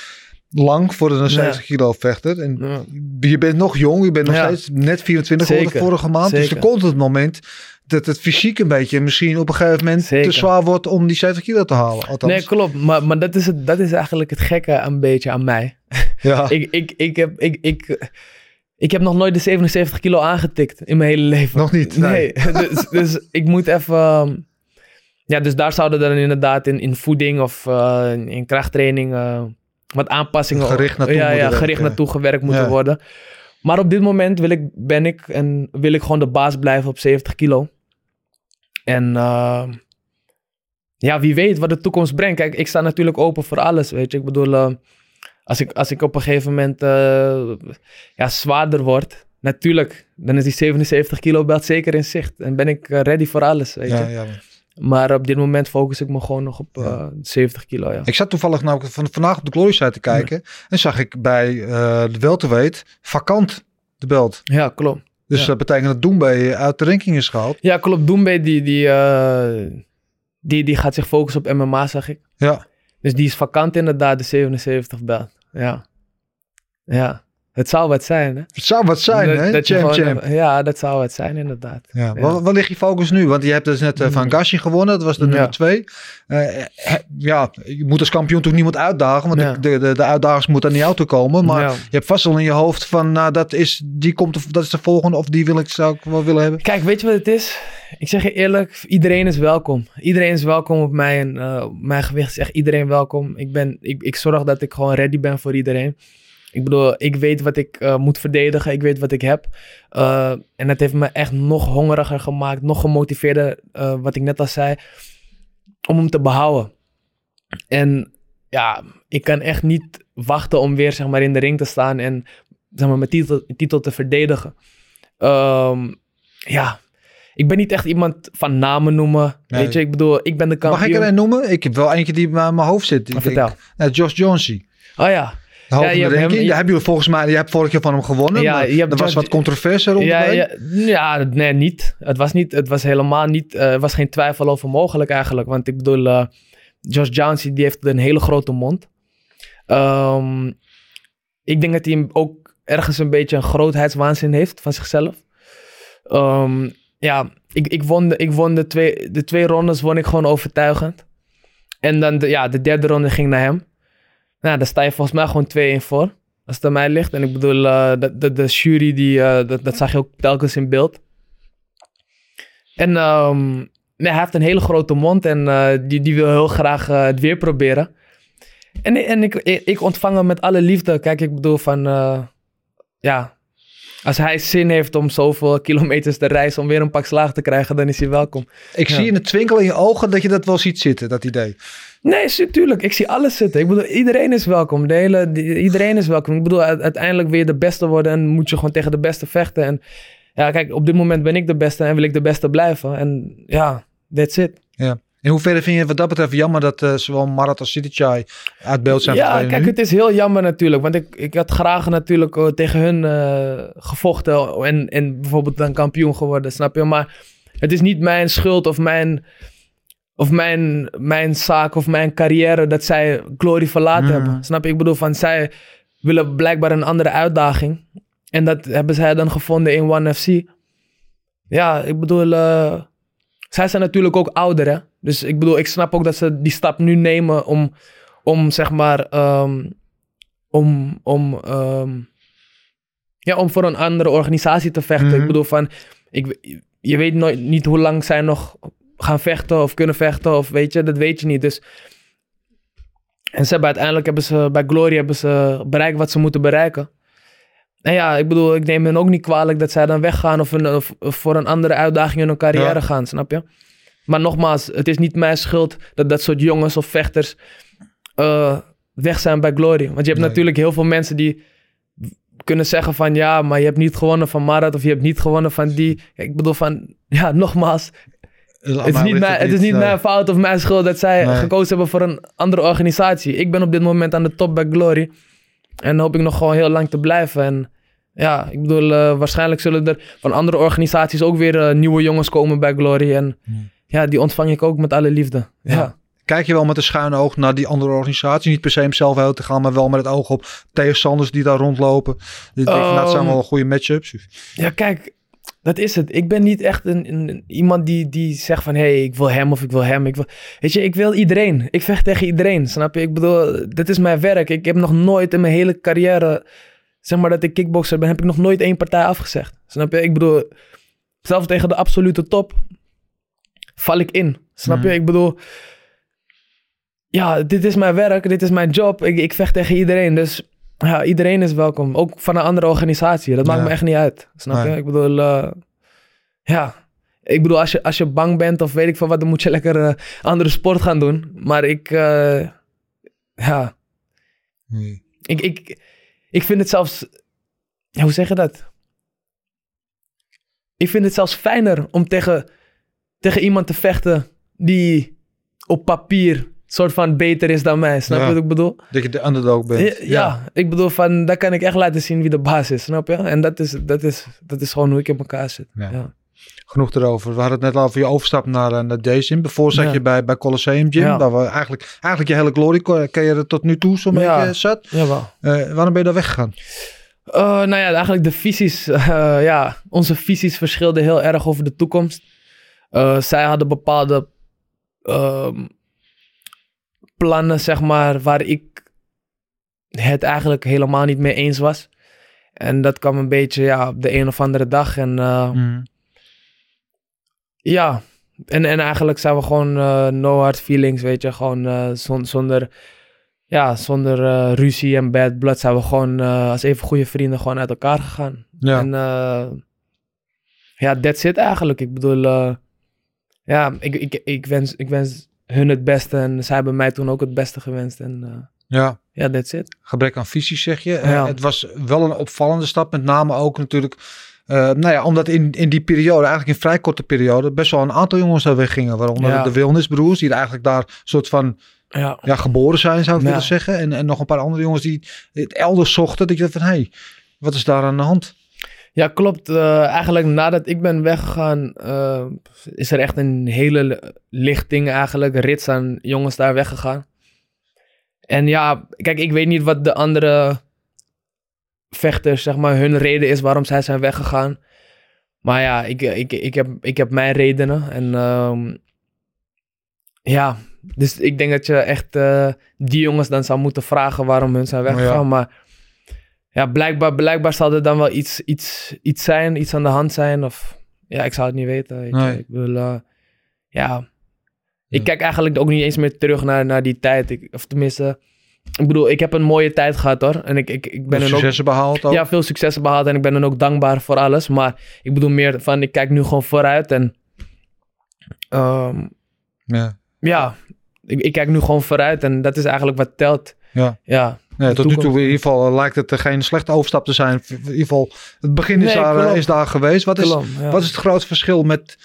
Lang voor een 70 kilo vechter. En
Ja.
je bent nog jong. Je bent nog
Ja.
steeds net 24 geworden vorige maand. Dus er komt het moment dat het fysiek een beetje misschien op een gegeven moment
Zeker.
te zwaar wordt om die 70 kilo te halen. Althans.
Nee, klopt. Maar, maar dat, is het, dat is eigenlijk het gekke een beetje aan mij.
ja.
ik, ik, ik, heb, ik, ik, ik heb nog nooit de 77 kilo aangetikt in mijn hele leven.
Nog niet, nee.
Nee, dus, dus ik moet even... Ja, dus daar zouden dan inderdaad in, in voeding of eh, in, in krachttraining eh, wat aanpassingen...
Gericht naartoe
ja, ja, gericht naartoe gewerkt moeten
Ja.
worden. Maar op dit moment wil ik, ben ik en wil ik gewoon de baas blijven op 70 kilo. En ehm, ja, wie weet wat de toekomst brengt. Kijk, ik sta natuurlijk open voor alles, weet je. Ik bedoel, eh, als, ik, als ik op een gegeven moment eh, ja, zwaarder word, natuurlijk, dan is die 77 kilo belt zeker in zicht. En ben ik eh, ready voor alles, weet je.
ja, ja.
Maar op dit moment focus ik me gewoon nog op eh,
Ja.
70 kilo, ja.
Ik zat toevallig nou van, vandaag op de Glory site te kijken. En zag ik bij eh de welterweight vakant de belt.
Ja, klopt.
Dus
Ja.
dat betekent dat Doembe uit de ranking is gehaald.
Ja, klopt. Doembe, die, die, eh, die, die gaat zich focussen op MMA, zag ik.
Ja.
Dus die is vakant inderdaad, de 77 belt. Ja. Ja. Het zou wat zijn, hè?
Het zou wat zijn,
Dat-
hè?
dat
champ,
gewoon-
champ.
Ja, dat zou wat zijn, inderdaad.
Ja.
Ja.
Waar, waar ligt je focus nu? Want je hebt dus net eh, Van Gashi gewonnen. Dat was de
Ja.
nummer twee. Eh, ja, je moet als kampioen toch niemand uitdagen. Want
Ja.
de, de, de uitdagers moeten aan jou toe komen. Maar je hebt vast wel in je hoofd van... Nou, dat is, die komt, dat is de volgende. Of die wil ik, zou ik wel willen hebben.
Kijk, weet je wat het is? Ik zeg je eerlijk, iedereen is welkom. Iedereen is welkom op mijn, eh, mijn gewicht. Is echt iedereen welkom. Ik, ben, ik, ik zorg dat ik gewoon ready ben voor iedereen. Ik bedoel, ik weet wat ik eh, moet verdedigen. Ik weet wat ik heb. Eh, en dat heeft me echt nog hongeriger gemaakt. Nog gemotiveerder, eh, wat ik net al zei. Om hem te behouden. En ja, ik kan echt niet wachten om weer zeg maar, in de ring te staan. En zeg maar, mijn titel, titel te verdedigen. Ehm, ja, ik ben niet echt iemand van namen noemen.
Nee.
Weet je, ik bedoel, ik ben de kampioen.
Mag ik er een noemen? Ik heb wel eentje die bij mijn hoofd zit. Ik
Vertel.
denk, nou, Josh Jonesy.
Oh ja. Ja, je hebt hem- je-
Daar hebben jullie volgens mij... Je hebt vorig jaar van hem gewonnen.
Ja,
maar
je hebt
er was wat controverse rond.
Ja, ja, ja, nee, niet. Het was niet. Het was helemaal niet. eh, Er was geen twijfel over mogelijk eigenlijk. Want ik bedoel, eh, Josh Jonesy die heeft een hele grote mond. Ehm, ik denk dat hij ook ergens een beetje een grootheidswaanzin heeft van zichzelf. Ehm, ja, ik, ik won, de, ik won de, twee, de twee rondes won ik gewoon overtuigend. En dan de, ja, de derde ronde ging naar hem. Nou, daar sta je volgens mij gewoon 2-1 voor. Als het aan mij ligt. En ik bedoel, eh, de, de, de jury, die, eh, dat, dat zag je ook telkens in beeld. En ehm, nee, hij heeft een hele grote mond en eh, die, die wil heel graag het weer proberen. En, en ik, ik ontvang hem met alle liefde. Kijk, ik bedoel van, ja, als hij zin heeft om zoveel kilometers te reizen om weer een pak slaag te krijgen, dan is hij welkom.
Ik
Ja.
zie in het twinkel in je ogen dat je dat wel ziet zitten, dat idee.
Nee, is- tuurlijk. Ik zie alles zitten. Ik bedoel, iedereen is welkom. De hele, iedereen is welkom. Ik bedoel, uiteindelijk wil je de beste worden en moet je gewoon tegen de beste vechten. En ja, kijk, op dit moment ben ik de beste en wil ik de beste blijven. En ja, that's it.
In hoeverre vind je wat dat betreft jammer dat eh, zowel Marat als Sidichai uit beeld zijn
ja, kijk,
nu?
het is heel jammer natuurlijk. Want ik, ik had graag natuurlijk eh, tegen hun eh, gevochten en, en bijvoorbeeld dan kampioen geworden, snap je? Maar het is niet mijn schuld of mijn, of mijn, mijn zaak of mijn carrière dat zij Glory verlaten
Mhm.
hebben. Snap je? Ik bedoel, van zij willen blijkbaar een andere uitdaging. En dat hebben zij dan gevonden in One FC. Ja, ik bedoel, eh, zij zijn natuurlijk ook ouder, hè? Dus ik bedoel, ik snap ook dat ze die stap nu nemen om, om zeg maar, ehm, om, om, ehm, ja, om voor een andere organisatie te vechten.
Mhm.
Ik bedoel, van, ik, je weet nooit niet hoe lang zij nog gaan vechten of kunnen vechten, of weet je, dat weet je niet. Dus, en ze hebben uiteindelijk hebben ze bij Glory hebben ze bereikt wat ze moeten bereiken. En ja, ik bedoel, ik neem hen ook niet kwalijk dat zij dan weggaan of, een, of, of voor een andere uitdaging in hun carrière
Ja.
gaan, snap je? Maar nogmaals, het is niet mijn schuld dat dat soort jongens of vechters eh, weg zijn bij Glory. Want je hebt
Nee.
natuurlijk heel veel mensen die kunnen zeggen van ja, maar je hebt niet gewonnen van Marat of je hebt niet gewonnen van die. Ik bedoel van, ja, nogmaals, het is, niet, mijn, het is niet mijn fout of mijn schuld dat zij
Nee.
gekozen hebben voor een andere organisatie. Ik ben op dit moment aan de top bij Glory. En hoop ik nog gewoon heel lang te blijven. En ja, ik bedoel, eh, waarschijnlijk zullen er van andere organisaties ook weer eh, nieuwe jongens komen bij Glory. En ja, die ontvang ik ook met alle liefde. Ja.
Ja. Kijk je wel met een schuine oog naar die andere organisatie? Niet per se hem zelf heel te gaan, maar wel met het oog op tegenstanders die daar rondlopen. Denken, nou, dat zijn
Ehm,
wel goede matchups.
Ja, kijk, dat is het. Ik ben niet echt een, een- iemand die, die zegt van... hé, hey, ik wil hem of ik wil hem. Ik wil, weet je, ik wil iedereen. Ik vecht tegen iedereen, snap je? Ik bedoel, dit is mijn werk. Ik heb nog nooit in mijn hele carrière... zeg maar dat ik kickboxer ben... heb ik nog nooit één partij afgezegd. Snap je? Ik bedoel, zelfs tegen de absolute top... val ik in. Snap je?
Mhm.
Ik bedoel... Ja, dit is mijn werk. Dit is mijn job. Ik, ik vecht tegen iedereen. Dus ja, iedereen is welkom. Ook van een andere organisatie. Dat maakt
Ja.
me echt niet uit. Snap
Nee.
je? Ik bedoel, eh, ja. Ik bedoel, als je, als je bang bent of weet ik veel wat, dan moet je lekker eh, andere sport gaan doen. Maar ik, eh, ja,
Hmm.
ik, ik, ik vind het zelfs, ja, hoe zeg je dat? Ik vind het zelfs fijner om tegen, tegen iemand te vechten die op papier soort van beter is dan mij. Snap je
Ja.
wat ik bedoel?
Dat je de underdog bent.
Ja, ja, ik bedoel van, daar kan ik echt laten zien wie de baas is, snap je? En dat is, dat is, dat is gewoon hoe ik in elkaar zit.
Genoeg erover. We hadden het net al over je overstap naar, eh, naar Days Daarvoor zat je bij, bij Colosseum Gym. Waar we eigenlijk, eigenlijk je hele glory carrière tot nu toe zo'n beetje zat.
Jawel.
Eh, waarom ben je daar weggegaan?
Eh, nou ja, eigenlijk de visies. ja, onze visies verschilden heel erg over de toekomst. Zij hadden bepaalde ehm, plannen, zeg maar, waar ik het eigenlijk helemaal niet mee eens was. En dat kwam een beetje ja, op de een of andere dag. En eh,
Mhm.
ja, en, en eigenlijk zijn we gewoon eh, no hard feelings, weet je. Gewoon eh, zon- zonder, ja, zonder ruzie en bad blood zijn we gewoon als even goede vrienden gewoon uit elkaar gegaan.
Ja.
En ja, that's it eigenlijk. Ik bedoel, ja, ik, ik, ik, wens, ik wens hun het beste en zij hebben mij toen ook het beste gewenst. En eh,
ja,
ja, that's it.
gebrek aan visie zeg je. Eh,
Ja.
het was wel een opvallende stap, met name ook natuurlijk... eh, nou ja, omdat in, in die periode, eigenlijk in vrij korte periode, best wel een aantal jongens daar weggingen. Waaronder
Ja.
de Wilnisbroers, die er eigenlijk daar soort van
Ja,
ja, geboren zijn, zou ik willen zeggen. En, en nog een paar andere jongens die het elders zochten. Dat je dacht van, hé, hey, wat is daar aan de hand?
Ja, klopt. Eh, eigenlijk nadat ik ben weggegaan, eh, is er echt een hele li- lichting eigenlijk, rits aan jongens daar weggegaan. En ja, kijk, ik weet niet wat de andere vechters, zeg maar, hun reden is waarom zij zijn weggegaan. Maar ja, ik, ik, ik, heb, ik heb mijn redenen. En ehm, ja, dus ik denk dat je echt eh, die jongens dan zou moeten vragen waarom hun zijn weggegaan.
Ja.
Maar ja, blijkbaar, blijkbaar zal er dan wel iets, iets, iets zijn, iets aan de hand zijn. Of ja, ik zou het niet weten. Weet je.
Nee.
Ik wil, eh, ja.
Ja.
Ik kijk eigenlijk ook niet eens meer terug naar, naar die tijd. Ik, of tenminste, ik bedoel, ik heb een mooie tijd gehad hoor. En ik, ik, ik ben ook
successen behaald ook.
ja, veel successen behaald en ik ben dan ook dankbaar voor alles. Maar ik bedoel meer van, ik kijk nu gewoon vooruit en ehm,
ja.
ja, ik, ik kijk nu gewoon vooruit en dat is eigenlijk wat telt.
Ja.
Ja,
Tot nu toe in ieder geval eh, lijkt het geen slechte overstap te zijn. In ieder geval, het begin is,
Nee,
daar, eh, is daar geweest. Wat is,
ja.
wat is het grote verschil met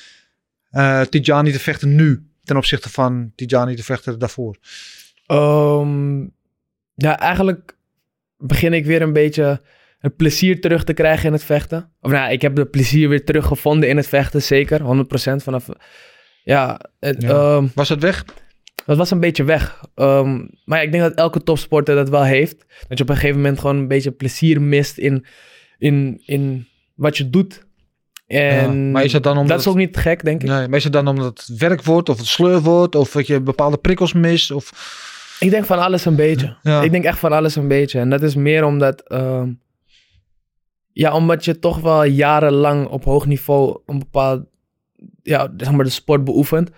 eh Tijani de Vechter nu ten opzichte van Tijani de Vechter daarvoor?
Ehm, ja, eigenlijk begin ik weer een beetje het plezier terug te krijgen in het vechten. Of nou, ik heb het plezier weer teruggevonden in het vechten, zeker. 100% vanaf... Ja, het,
Ja.
ehm,
Was het weg?
Dat was een beetje weg. Ehm, maar ja, ik denk dat elke topsporter dat wel heeft. Dat je op een gegeven moment gewoon een beetje plezier mist in, in, in wat je doet. En
Ja, maar is dat dan omdat
dat is ook niet gek, denk ik.
Nee, maar is het dan omdat het werk wordt of het sleur wordt of dat je bepaalde prikkels mist? Of...
Ik denk van alles een beetje.
Ja.
Ik denk echt van alles een beetje. En dat is meer omdat... ehm, ja, omdat je toch wel jarenlang op hoog niveau een bepaald... Ja, zeg maar de sport beoefent.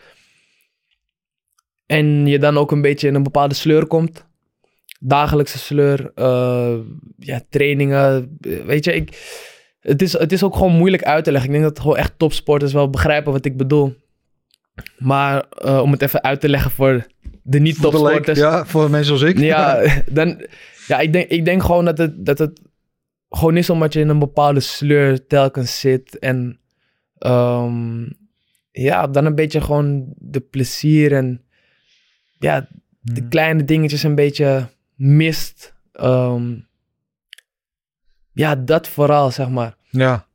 En je dan ook een beetje in een bepaalde sleur komt. Dagelijkse sleur. eh, ja, trainingen. eh, Weet je, ik... Het is, het is ook gewoon moeilijk uit te leggen. Ik denk dat gewoon echt topsporters wel begrijpen wat ik bedoel. Maar eh, om het even uit te leggen voor de niet-topsporters.
Ja, voor mensen als ik.
Ja, dan, ja ik, denk, ik denk gewoon dat het, dat het gewoon is omdat je in een bepaalde sleur telkens zit. En ehm, ja, dan een beetje gewoon de plezier en ja, de
Hmm.
kleine dingetjes een beetje mist. Ehm, ja, dat vooral, zeg maar.
Ja,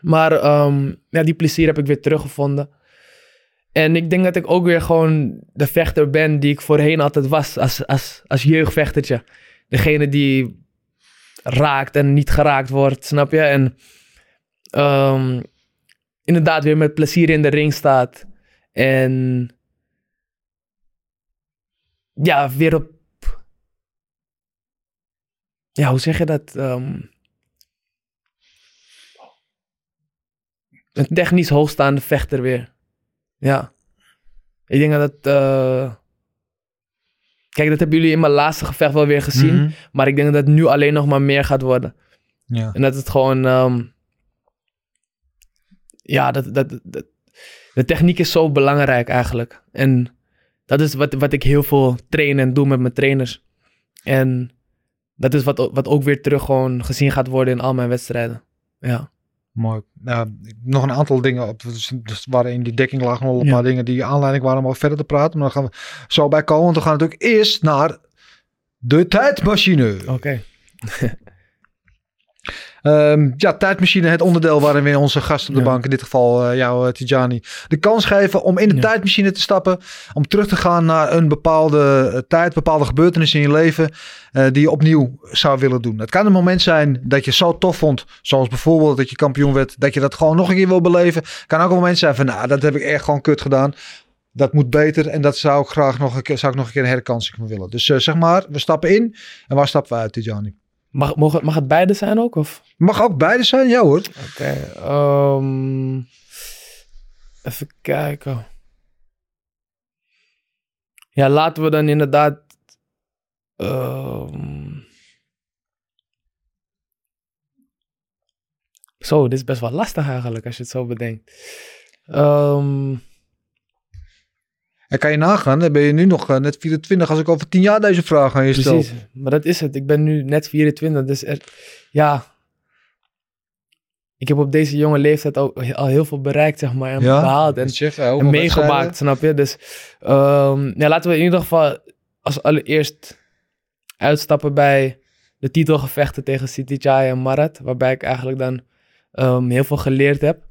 Maar ehm, ja, die plezier heb ik weer teruggevonden. En ik denk dat ik ook weer gewoon de vechter ben die ik voorheen altijd was als, als, als jeugdvechtertje. Degene die raakt en niet geraakt wordt, snap je? En ehm, inderdaad weer met plezier in de ring staat. En ja, weer op... Ja, hoe zeg je dat? Ehm, een technisch hoogstaande vechter weer. Ja. Ik denk dat eh, Kijk, dat hebben jullie in mijn laatste gevecht wel weer gezien.
Mhm.
Maar ik denk dat het nu alleen nog maar meer gaat worden.
ja.
En dat het gewoon... ehm, ja, dat, dat, dat... De techniek is zo belangrijk eigenlijk. En dat is wat, wat ik heel veel train en doe met mijn trainers. En dat is wat, wat ook weer terug gewoon gezien gaat worden in al mijn wedstrijden. Ja.
Mooi. Ja, nog een aantal dingen. Op, dus, dus waren in die dekking lagen nog een
Ja.
paar dingen die aanleiding waren om over verder te praten. Maar daar gaan we zo bij komen. Want we gaan natuurlijk eerst naar de tijdmachine.
Oké.
Ehm, ja, tijdmachine, het onderdeel waarin we onze gast op de
Ja.
bank, in dit geval eh, jou, eh, Tijani, de kans geven om in de
Ja.
tijdmachine te stappen. Om terug te gaan naar een bepaalde tijd, bepaalde gebeurtenissen in je leven. eh, die je opnieuw zou willen doen. Het kan een moment zijn dat je zo tof vond, zoals bijvoorbeeld dat je kampioen werd, dat je dat gewoon nog een keer wil beleven. Kan ook een moment zijn van, nou, dat heb ik echt gewoon kut gedaan. Dat moet beter en dat zou ik graag nog een keer, zou ik nog een keer een herkansing van willen. Dus zeg maar, we stappen in en waar stappen we uit, Tijani?
Mag, mag, het- mag het beide zijn ook? Of?
Mag ook beide zijn, ja hoor.
Oké. ehm, even kijken. Ja, laten we dan inderdaad. ehm, Zo, dit is best wel lastig eigenlijk als je het zo bedenkt. Ehm,
En kan je nagaan, dan ben je nu nog eh, net 24 als ik over 10 jaar deze vraag aan je stel.
precies, maar dat is het. Ik ben nu net 24, dus er, ja. Ik heb op deze jonge leeftijd ook al heel veel bereikt, zeg maar, en behaald. En meegemaakt, snap je? Dus ehm, ja, laten we in ieder geval als allereerst uitstappen bij de titelgevechten tegen City en Marat. Waarbij ik eigenlijk dan ehm, heel veel geleerd heb.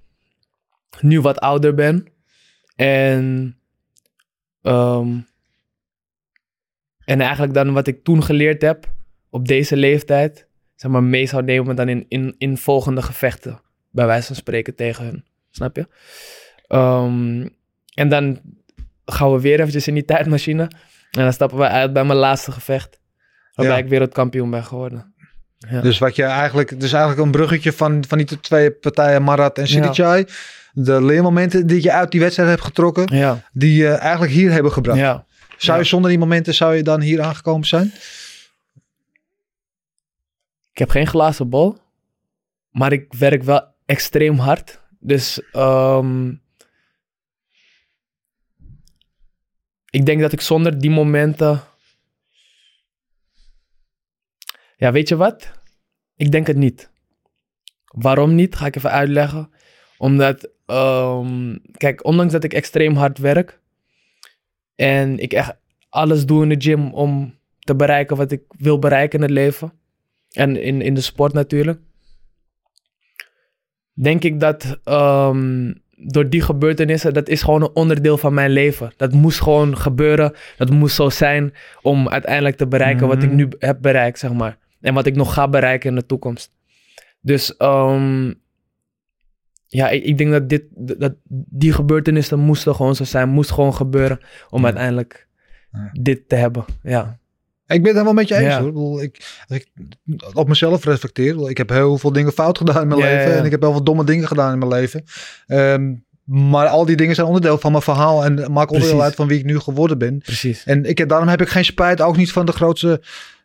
Nu wat ouder ben. En, ehm, en eigenlijk dan wat ik toen geleerd heb op deze leeftijd, zeg maar, mee zou nemen dan in, in, in volgende gevechten. Bij wijze van spreken tegen hun. Snap je? Ehm, en dan gaan we weer eventjes in die tijdmachine. En dan stappen we uit bij mijn laatste gevecht. Waarbij
Ja.
ik wereldkampioen ben geworden. Ja.
Dus wat je eigenlijk, dus eigenlijk een bruggetje van, van die twee partijen, Marat en
Ja.
De leermomenten die je uit die wedstrijd hebt getrokken,
ja,
die je eigenlijk hier hebben gebracht.
ja.
Zou je zonder die momenten, zou je dan hier aangekomen zijn?
Ik heb geen glazen bol. Maar ik werk wel extreem hard. Dus ehm, ik denk dat ik zonder die momenten. Ja, weet je wat? Ik denk het niet. Waarom niet? Ga ik even uitleggen. Omdat, ehm, kijk, ondanks dat ik extreem hard werk en ik echt alles doe in de gym om te bereiken wat ik wil bereiken in het leven en in, in de sport natuurlijk, denk ik dat ehm, door die gebeurtenissen, dat is gewoon een onderdeel van mijn leven. Dat moest gewoon gebeuren, dat moest zo zijn om uiteindelijk te bereiken wat ik
Mhm.
nu heb bereikt, zeg maar. En wat ik nog ga bereiken in de toekomst. Dus ehm, ja, ik, ik denk dat, dit, dat die gebeurtenissen moesten gewoon zo zijn, moest gewoon gebeuren om
Ja.
uiteindelijk
Ja.
dit te hebben. Ja,
Ik ben het helemaal met je eens
Ja.
hoor. Ik, bedoel, ik, op mezelf reflecteer. ik heb heel veel dingen fout gedaan in mijn leven. En ik heb heel veel domme dingen gedaan in mijn leven. Ehm, maar al die dingen zijn onderdeel van mijn verhaal. En maken onderdeel uit van wie ik nu geworden ben.
precies.
En ik, daarom heb ik geen spijt. Ook niet van de grootste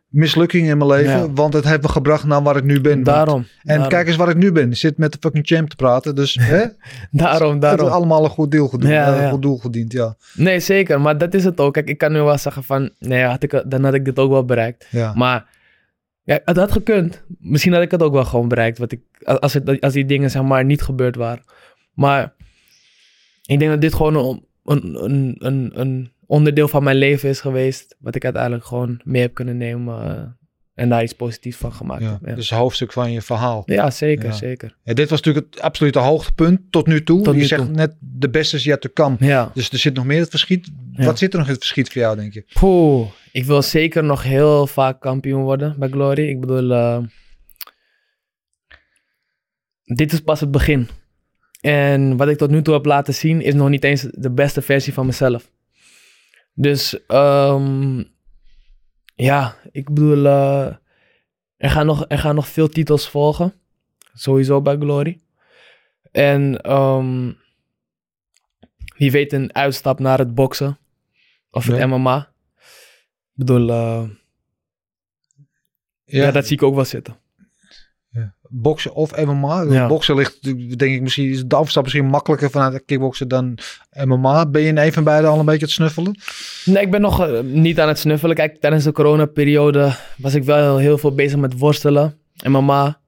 mislukking in mijn leven.
Ja.
Want het heeft me gebracht naar waar ik nu ben.
Daarom.
En
daarom,
kijk eens waar ik nu ben. Ik zit met de fucking champ te praten. Dus hè,
daarom,
het
daarom.
is allemaal een goed deel.
Ja,
eh,
ja.
goed doel gediend, ja.
Nee, zeker. Maar dat is het ook. Kijk, ik kan nu wel zeggen van... Nee, had ik, dan had ik dit ook wel bereikt. Maar ja, het had gekund. Misschien had ik het ook wel gewoon bereikt. Wat ik, als, het, als die dingen zeg maar niet gebeurd waren. Maar ik denk dat dit gewoon een, een, een, een, een onderdeel van mijn leven is geweest. Wat ik uiteindelijk gewoon mee heb kunnen nemen. eh, en daar iets positiefs van gemaakt
ja.
Ja,
Dus hoofdstuk van je verhaal.
ja zeker,
Ja.
zeker.
Dit was natuurlijk het absolute hoogtepunt tot nu toe.
Tot
je
nu
zegt
toe.
net de beste is yet to come.
Ja.
Dus er zit nog meer het verschiet. Wat zit er nog in het verschiet voor jou, denk je?
Poeh, ik wil zeker nog heel vaak kampioen worden bij Glory. Ik bedoel, eh, dit is pas het begin. En wat ik tot nu toe heb laten zien is nog niet eens de beste versie van mezelf. Dus ehm, ja, ik bedoel, eh, er, gaan nog, er gaan nog veel titels volgen. Sowieso bij Glory. En ehm, wie weet een uitstap naar het boksen. Of het
Ja.
MMA. Ik bedoel, eh, ja. dat zie ik ook wel zitten.
Boksen of MMA.
Ja.
Boksen ligt, denk ik, misschien is de afstap misschien makkelijker vanuit kickboksen dan MMA. Ben je in een van beide al een beetje het snuffelen?
Nee, ik ben nog eh, niet aan het snuffelen. Kijk, tijdens de coronaperiode was ik wel heel veel bezig met worstelen. En mama.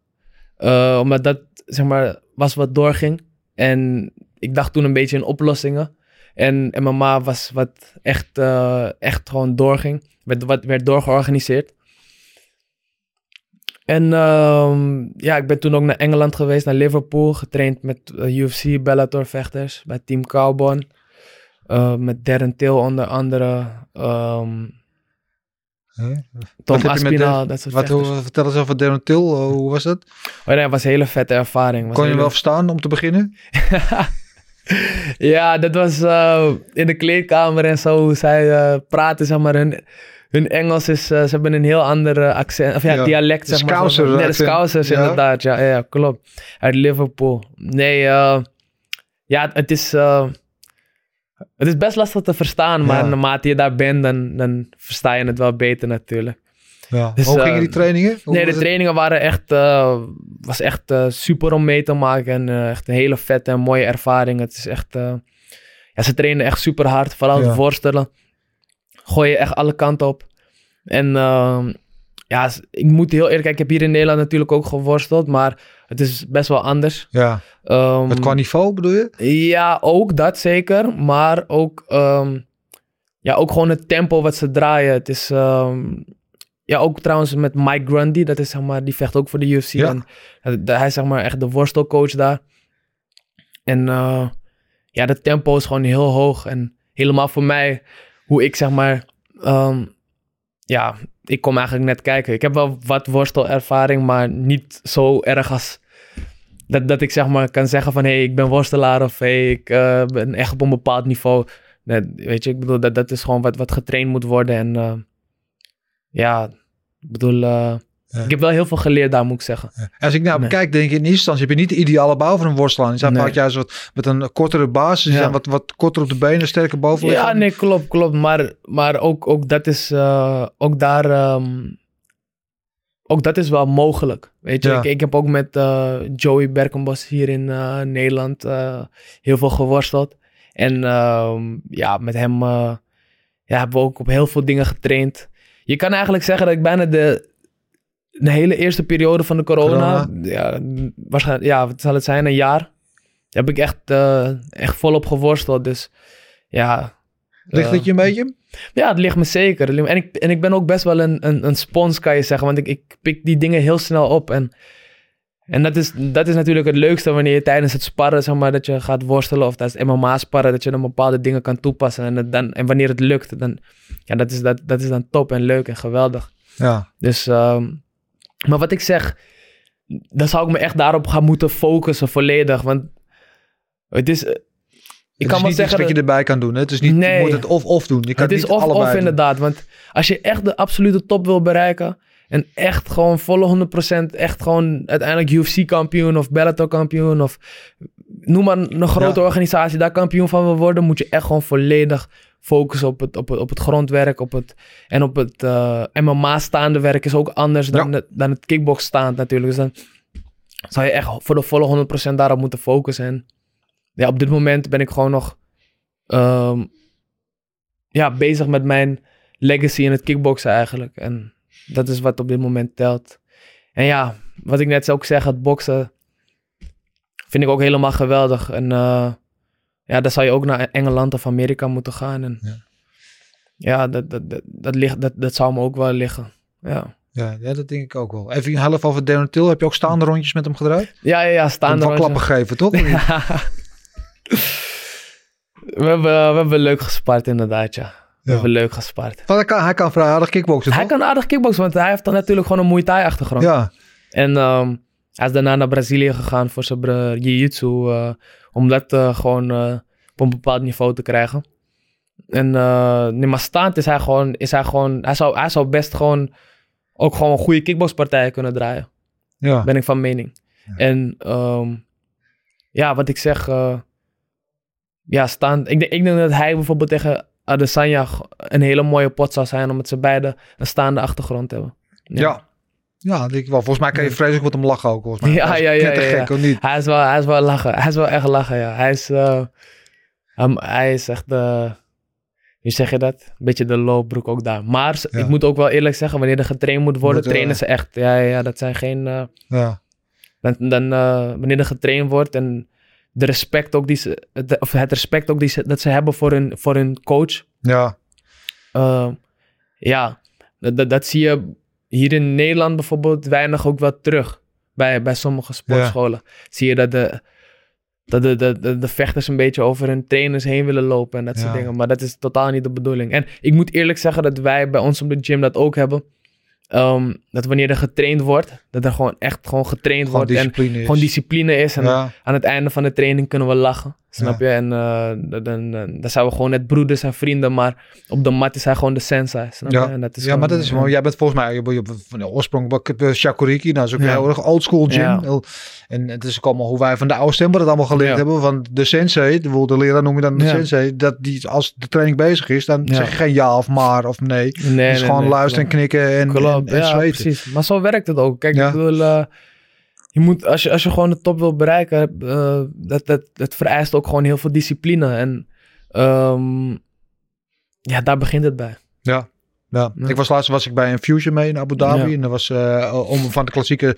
eh, omdat dat, zeg maar, was wat doorging. En ik dacht toen een beetje in oplossingen. En, mama was wat echt, eh, echt gewoon doorging. Werd, wat, werd doorgeorganiseerd. En ehm, ja, ik ben toen ook naar Engeland geweest, naar Liverpool. Getraind met eh, UFC, Bellator vechters. Bij Team Cowbon. Eh, met Darren Till onder andere. ehm? Tom
met
Aspinall,
de-
dat soort
Wat, hoe, vertel eens over Darren Till, eh, hoe was dat?
Oh nee, was een hele vette ervaring. Was
Kon je
hele-
wel verstaan om te beginnen?
Ja, dat was in de kleedkamer en zo. hoe Zij praten, zeg maar. Hun, hun Engels is... eh, ze hebben een heel ander eh, accent. Of ja,
Ja,
dialect, zeg maar. Nee, de. Scousers,
Ja.
inderdaad. Ja, ja, klopt. Uit Liverpool. Nee, eh, ja, het is... het is best lastig te verstaan, maar naarmate je daar bent, dan, dan versta je het wel beter natuurlijk.
Ja.
Dus,
Hoe gingen die trainingen? Hoe
nee, de
het?
trainingen waren echt, was echt super om mee te maken. En echt een hele vette en mooie ervaring. Het is echt, ja, ze trainen echt super hard. Vooral
Ja.
het worstelen. Gooi je echt alle kanten op. En ehm, ja, ik moet heel eerlijk, ik heb hier in Nederland natuurlijk ook geworsteld. Maar het is best wel anders.
Ja,
Ehm,
met qua niveau bedoel je?
ja, ook dat zeker. Maar ook, ehm, ja, ook gewoon het tempo wat ze draaien. Het is, ja, ook trouwens met Mike Grundy. Dat is zeg maar, die vecht ook voor de UFC.
Ja.
En, eh, hij is zeg maar echt de worstelcoach daar. En eh, ja, de tempo is gewoon heel hoog. En helemaal voor mij, hoe ik zeg maar, ehm, ja, ik kom eigenlijk net kijken. Ik heb wel wat worstelervaring, maar niet zo erg als dat, dat ik zeg maar kan zeggen van hé, hey, ik ben worstelaar of hey, ik eh, ben echt op een bepaald niveau. Weet je, ik bedoel, dat, dat is gewoon wat, wat getraind moet worden. En eh, ja, ik bedoel, eh,
Ja.
ik heb wel heel veel geleerd daar, moet ik zeggen.
Als ik nou
Nee.
bekijk, denk ik in eerste instantie heb je niet de ideale bouw voor een worstelaar. Je zou
Nee.
vaak juist wat, met een kortere basis
Ja.
en wat, wat korter op de benen, sterker bovenlichaam.
Ja, nee, klopt, klopt. Maar, maar ook, ook dat is, eh, ook daar, ehm, ook dat is wel mogelijk. Weet je, ik, ik heb ook met eh, Joey Berkenbos hier in eh, Nederland heel veel geworsteld. En ehm, ja, met hem ja, hebben we ook op heel veel dingen getraind. Je kan eigenlijk zeggen dat ik bijna de, de hele eerste periode van de corona, Ja, waarschijnlijk, ja, wat zal het zijn, een jaar, heb ik echt, eh, echt volop geworsteld. Dus ja,
Ligt
eh,
het je een beetje?
ja, het ligt me zeker. En ik, en ik ben ook best wel een, een, een spons, kan je zeggen. Want ik, ik pik die dingen heel snel op. En, en dat, is, dat is natuurlijk het leukste wanneer je tijdens het sparren, zeg maar, dat je gaat worstelen. Of tijdens MMA sparren, dat je dan bepaalde dingen kan toepassen. En, het dan, en wanneer het lukt, dan, ja, dat, is, dat, dat is dan top en leuk en geweldig.
Ja.
Dus, ehm, maar wat ik zeg, dan zou ik me echt daarop gaan moeten focussen volledig. Want het is, eh, ik
het
kan
is
wel
niet iets
zeggen...
wat je erbij kan doen. Hè? Het is niet,
Nee.
je moet het of-of doen. Je kan
het is
niet
of,
allebei
of
doen.
inderdaad. Want als je echt de absolute top wil bereiken. En echt gewoon volle 100%. Echt gewoon uiteindelijk UFC-kampioen of Bellator-kampioen. Of noem maar een grote
Ja.
organisatie daar kampioen van wil worden. Moet je echt gewoon volledig focussen op het, op het, op het grondwerk. Op het, en op het eh, MMA-staande werk is ook anders dan,
Ja.
het, dan het kickbox staand natuurlijk. Dus dan zou je echt voor de volle 100% daarop moeten focussen. En ja, op dit moment ben ik gewoon nog ehm, ja, bezig met mijn legacy in het kickboksen eigenlijk. En dat is wat op dit moment telt. En ja, wat ik net ook zeg, het boksen vind ik ook helemaal geweldig. En eh, ja, dan zou je ook naar Engeland of Amerika moeten gaan. En
Ja.
ja, dat, dat, dat, dat, ligt, dat, dat zou me ook wel liggen. Ja,
Ja, ja, dat denk ik ook wel. Even een half over Till. Heb je ook staande rondjes met hem gedraaid?
ja, ja, ja staande
wel
rondje.
klappen geven, toch?
we, hebben, we hebben leuk gespart inderdaad, ja. We hebben leuk gespart.
Want hij kan, hij kan vrij aardig kickboksen,
Hij
toch?
kan aardig kickboksen, want hij heeft dan natuurlijk gewoon een Muay Thai achtergrond.
Ja,
En ehm, hij is daarna naar Brazilië gegaan voor zijn bra- jiu-jitsu. eh, om dat eh, gewoon eh, op een bepaald niveau te krijgen. En eh nee, maar staand is hij gewoon... Is hij, gewoon hij, zou, hij zou best gewoon ook gewoon goede kickboxpartijen kunnen draaien.
ja.
Ben ik van mening. En ehm, ja, wat ik zeg... eh, ja, staand... Ik, denk- ik denk dat hij bijvoorbeeld tegen Adesanya een hele mooie pot zou zijn... omdat ze beide een staande achtergrond hebben.
Ja. Ja, denk ik wel. Volgens mij kan je vreselijk wat om lachen ook. Volgens mij.
Ja, ja, ja, ja, ja.
of niet?
Hij is wel, hij is wel lachen. Hij is wel echt lachen, ja. Hij is, eh, hem- hij is echt, eh, hoe zeg je dat? Een beetje de loopbroek ook daar. Maar
Ja.
ik moet ook wel eerlijk zeggen, wanneer er getraind moet worden,
Moet, eh,
trainen ze echt. Ja, ja, ja, dat zijn geen, eh,
Ja.
dan, dan wanneer er getraind wordt en de respect ook die ze, het- of het respect ook die ze, dat ze hebben voor hun, voor hun coach.
Ja.
eh, ja, dat, dat zie je hier in Nederland bijvoorbeeld weinig ook wel terug. Bij, bij sommige sportscholen zie je dat de, dat de, de, de, de vechters een beetje over hun trainers heen willen lopen en dat soort dingen. Maar dat is totaal niet de bedoeling. En ik moet eerlijk zeggen dat wij bij ons op de gym dat ook hebben. Ehm, dat wanneer er getraind wordt, dat er gewoon echt gewoon getraind
Gewoon
wordt. En
is.
gewoon discipline is. En
Ja,
aan het einde van de training kunnen we lachen. Snap je? En eh, dan, dan, dan zijn we gewoon net broeders en vrienden. Maar op de mat is hij gewoon de sensei. Snap
Ja.
je? En dat is
ja, maar dat
gewoon,
is
eh,
mooi. Jij bent volgens mij je, je, van de oorsprong eh, Shakuriki. Nou, is ook
Ja.
heel erg oldschool gym.
Ja.
Heel- En het is ook allemaal hoe wij van de oude stempel dat allemaal geleerd
Ja.
hebben. Van de sensei, de, de leraar noem je dan de
Ja.
sensei. Dat die als de training bezig is, dan
Ja.
zeg je geen ja of maar of nee.
Nee,
gewoon
nee,
luisteren en knikken en,
Klopt,
en
ja,
zweten.
precies. Maar zo werkt het ook. Kijk,
Ja.
ik bedoel, je moet, als, je, als je gewoon de top wil bereiken, eh, dat, dat, dat vereist ook gewoon heel veel discipline. En ehm, ja, daar begint het bij.
Ja. Ja.
Ja.
Ik was laatst was ik bij een fusion mee in Abu Dhabi.
Ja.
En dat was eh, om van de klassieke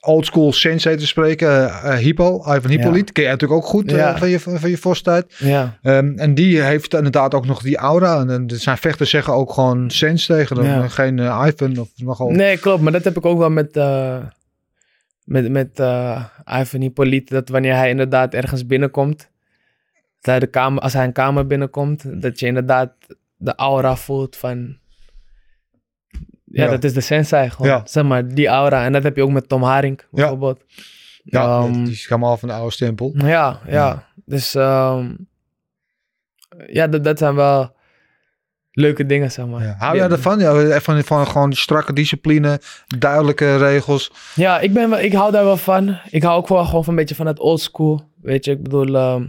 oldschool sensei te spreken. eh, Hippo, Ivan Hippolyte. Ken je natuurlijk ook goed van je, van je.
Ja,
Ehm, en die heeft inderdaad ook nog die aura. En, en zijn vechters zeggen ook gewoon sens tegen.
Ja.
Geen Ivan of nogal.
nee, klopt. Maar dat heb ik ook wel met, met, met eh, Ivan Hippolyte. Dat wanneer hij inderdaad ergens binnenkomt, dat hij de kamer, als hij een kamer binnenkomt, dat je inderdaad de aura voelt van... Ja,
Ja.
dat is de sensei gewoon.
Ja.
Zeg maar, die aura. En dat heb je ook met Tom Haring bijvoorbeeld.
Ja,
Ehm,
die is helemaal van de oude stempel.
Ja, ja.
Ja.
Dus ehm, ja, dat, dat zijn wel leuke dingen, zeg maar.
Ja. Hou jij ervan? Ja, van, van gewoon strakke discipline, duidelijke regels.
Ja, ik, ben wel, ik hou daar wel van. Ik hou ook wel gewoon van een beetje van het old school. Weet je, ik bedoel... ehm,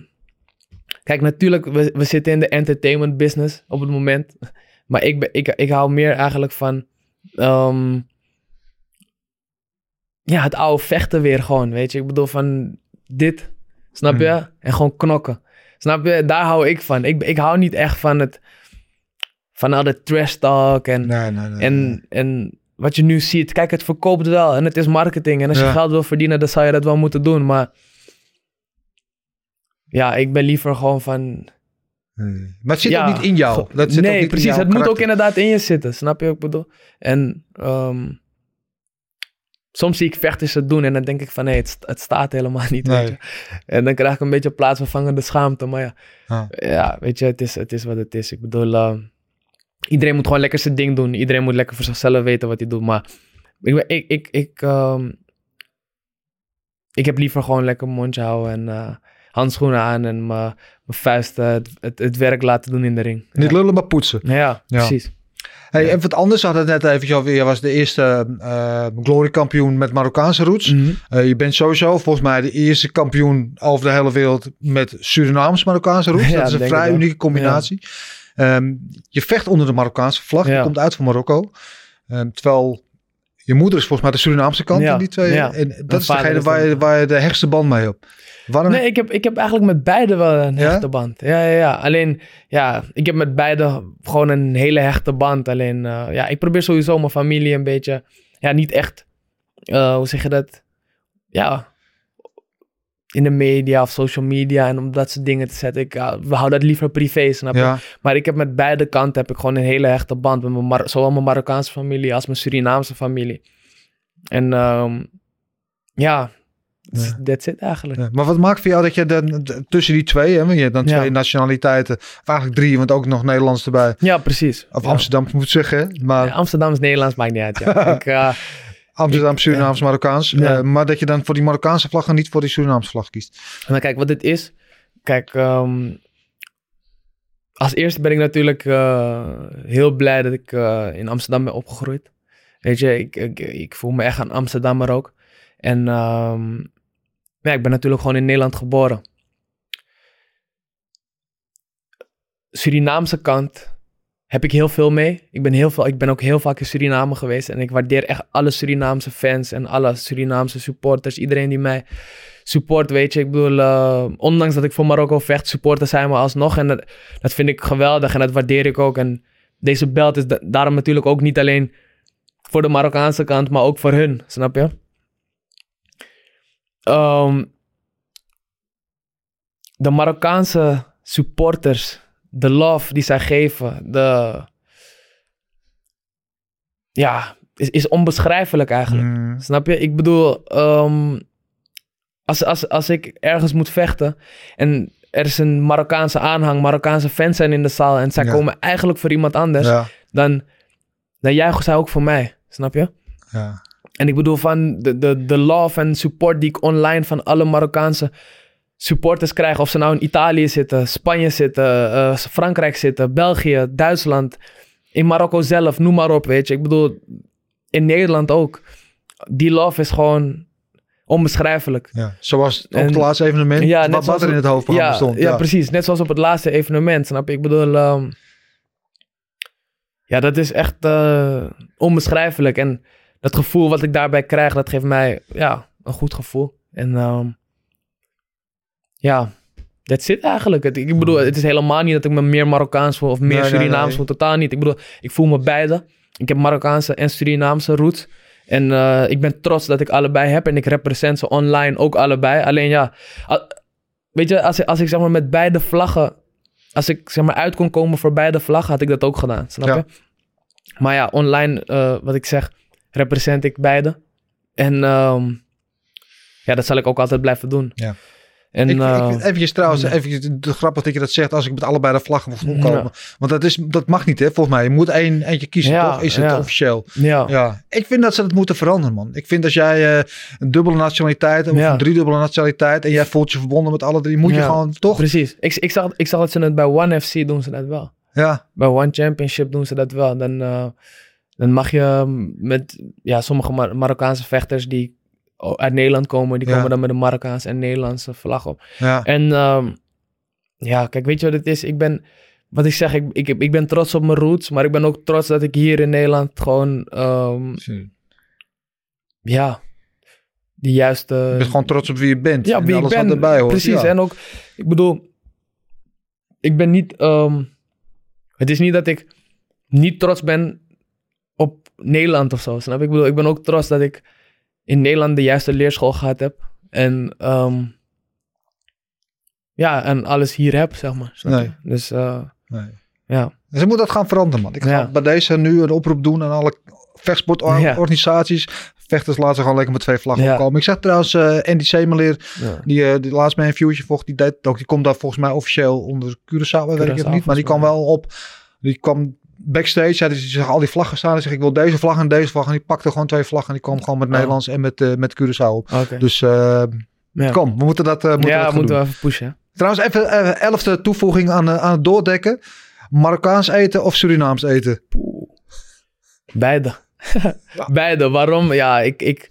kijk, natuurlijk, we, we zitten in de entertainment business op het moment. Maar ik, ben, ik, ik hou meer eigenlijk van... ehm, ja, het oude vechten weer gewoon, weet je. Ik bedoel van dit, snap je?
Hmm.
En gewoon knokken. Snap je? Daar hou ik van. Ik, ik hou niet echt van het... Van al de trash talk en...
Nee, nee, nee.
En, en wat je nu ziet, kijk, het verkoopt wel en het is marketing. En als
Ja.
je geld wil verdienen, dan zou je dat wel moeten doen. Maar ja, ik ben liever gewoon van.
Maar het zit
ja,
ook niet in jou. Dat zit ook
nee,
niet in
precies. Het moet ook inderdaad in je zitten. Snap je wat ik bedoel? En ehm, soms zie ik vechters het doen en dan denk ik van nee, het, het staat helemaal niet.
Nee.
Weet je? En dan krijg ik een beetje plaatsvervangende schaamte. Maar ja,
Ah.
ja weet je, het is, het is wat het is. Ik bedoel, ehm, iedereen moet gewoon lekker zijn ding doen. Iedereen moet lekker voor zichzelf weten wat hij doet. Maar ik, ik, ik, ik, ehm, ik heb liever gewoon lekker mijn mondje houden en eh, handschoenen aan en mijn vuisten het, het, het werk laten doen in de ring.
Niet
ja.
lullen, maar poetsen.
Ja,
Ja.
precies.
Hey, en wat anders had het net even over. Je was de eerste eh glory kampioen met Marokkaanse roots.
Mhm.
Eh, je bent sowieso volgens mij de eerste kampioen over de hele wereld met Surinaams Marokkaanse roots. Dat is een vrij unieke combinatie. Ehm, je vecht onder de Marokkaanse vlag. Je komt uit van Marokko. Ehm, terwijl je moeder is volgens mij de Surinaamse kant
Ja,
in die twee.
ja.
En dat is degene waar je, waar je de hechtste band mee hebt. Waarom?
Nee, ik heb, ik heb eigenlijk met beide wel een
Ja?
hechte band. Ja, ja, ja. Alleen, ja, ik heb met beide gewoon een hele hechte band. Alleen, eh, ja, ik probeer sowieso mijn familie een beetje, ja, niet echt, eh, hoe zeg je dat? Ja, in de media of social media en om dat soort dingen te zetten. Ik, ja, we houden dat liever privé, snap je?
ja,
Maar ik heb met beide kanten heb ik gewoon een hele hechte band. Met mijn Mar- zowel mijn Marokkaanse familie als mijn Surinaamse familie. En ehm, ja,
Ja.
that's it eigenlijk.
ja. Maar wat maakt voor jou dat je dan tussen die twee, hè, want je hebt dan
Ja.
twee nationaliteiten, of eigenlijk drie, want ook nog Nederlands erbij.
Ja, precies.
Of. Amsterdam moet ik zeggen, maar
Ja, Amsterdams, Nederlands maakt niet uit. Ja. ik, eh,
Amsterdam, Surinaams, Marokkaans.
Ja.
Eh, maar dat je dan voor die Marokkaanse vlag en niet voor die Surinaamse vlag kiest.
maar kijk, wat dit is. Kijk, ehm, als eerste ben ik natuurlijk eh, heel blij dat ik eh, in Amsterdam ben opgegroeid. Weet je, ik, ik, ik voel me echt een Amsterdammer ook. En ehm, ja, ik ben natuurlijk gewoon in Nederland geboren. Surinaamse kant heb ik heel veel mee. Ik ben, heel veel, ik ben ook heel vaak in Suriname geweest. En ik waardeer echt alle Surinaamse fans en alle Surinaamse supporters. Iedereen die mij support, weet je. Ik bedoel, eh, ondanks dat ik voor Marokko vecht, supporters zijn me alsnog. En dat, dat vind ik geweldig en dat waardeer ik ook. En deze belt is da- daarom natuurlijk ook niet alleen voor de Marokkaanse kant, maar ook voor hun. Snap je? Ehm, de Marokkaanse supporters, de love die zij geven, de. Ja, is, is onbeschrijfelijk eigenlijk.
Mm.
Snap je? Ik bedoel, ehm, als, als, als ik ergens moet vechten en er is een Marokkaanse aanhang, Marokkaanse fans zijn in de zaal en zij
Ja.
komen eigenlijk voor iemand anders,
Ja,
dan, dan juichen zij ook voor mij. Snap je?
ja.
En ik bedoel van de, de, de love en support die ik online van alle Marokkaanse supporters krijg. Of ze nou in Italië zitten, Spanje zitten, eh, Frankrijk zitten, België, Duitsland. In Marokko zelf, noem maar op, weet je. Ik bedoel, in Nederland ook. Die love is gewoon onbeschrijfelijk.
ja. Zoals op het laatste evenement,
Ja,
wat, wat er in het hoofdprogramma
ja,
stond.
Ja, precies. Net zoals op het laatste evenement, snap je? Ik bedoel, ehm, ja, dat is echt eh, onbeschrijfelijk. En dat gevoel wat ik daarbij krijg, dat geeft mij, ja, een goed gevoel. En ehm, ja, dat zit eigenlijk. Ik bedoel, het is helemaal niet dat ik me meer Marokkaans voel of meer
Nee,
Surinaams
nee.
voel. Totaal niet. Ik bedoel, ik voel me beide. Ik heb Marokkaanse en Surinaamse roots. En eh, ik ben trots dat ik allebei heb. En ik represent ze online ook allebei. Alleen ja, weet je, als, ik- als ik zeg maar met beide vlaggen... Als ik zeg maar uit kon komen voor beide vlaggen, had ik dat ook gedaan. Snap
Ja.
je? Maar ja, online, eh, wat ik zeg, represent ik beide. En ehm, ja, dat zal ik ook altijd blijven doen.
Ja.
En,
Ik,
eh,
ik, eventjes trouwens, de grappig dat je dat zegt als ik met allebei de vlaggen moet
Ja.
komen. Want dat, is, dat mag niet, hè, volgens mij. Je moet één, eentje kiezen,
Ja,
toch? Is het
ja.
officieel.
ja.
Ja, ik vind dat ze dat moeten veranderen, man. Ik vind als jij eh, een dubbele nationaliteit of een driedubbele nationaliteit en jij voelt je verbonden met alle drie, moet je gewoon toch?
Precies. Ik, ik, zag, ik zag dat ze het bij One FC doen ze dat wel.
Ja,
Bij One Championship doen ze dat wel. Dan, eh, dan mag je met ja, sommige Mar- Marokkaanse vechters die uit Nederland komen, die
Ja.
komen dan met een Marokkaanse en Nederlandse vlag op.
ja.
En ehm, ja, kijk, weet je wat het is? Ik ben, wat ik zeg, ik, ik, ik ben trots op mijn roots, maar ik ben ook trots dat ik hier in Nederland gewoon, ehm, ja, die juiste...
Je bent gewoon trots op wie je bent.
Ja,
en
wie ik
alles
ben.
wat erbij hoort.
Precies.
Ja.
En ook, ik bedoel, ik ben niet, ehm, het is niet dat ik niet trots ben op Nederland of zo. Snap je? Ik bedoel, ik ben ook trots dat ik in Nederland de juiste leerschool gehad heb. En ehm, ja, en alles hier heb, zeg maar.
Nee.
Dus eh,
Nee.
ja.
Dus ze moeten dat gaan veranderen, man. Ik ga
Ja.
bij deze nu een oproep doen aan alle vechtsportorganisaties. Vechters laten ze gewoon lekker met twee vlaggen
Ja.
opkomen. Ik zag trouwens eh, Andy Semeleer,
ja.
die, die laatst bij een vocht, die, deed, ook, die komt daar volgens mij officieel onder Curaçao, weet ik niet. Maar die kwam wel op, die kwam backstage, die zag al die vlaggen staan. Zegt, ik wil deze vlag en deze vlag. En die pakte gewoon twee vlaggen en die kwam gewoon met
Oh.
Nederlands en met, eh met Curaçao op. Dus eh,
ja.
kom, we moeten dat, eh moeten
ja,
dat gaan
moeten we even pushen.
Trouwens, even elfde toevoeging aan, aan het doordekken. Marokkaans eten of Surinaams eten?
Beide. Beide. Waarom? Ja, ik, ik...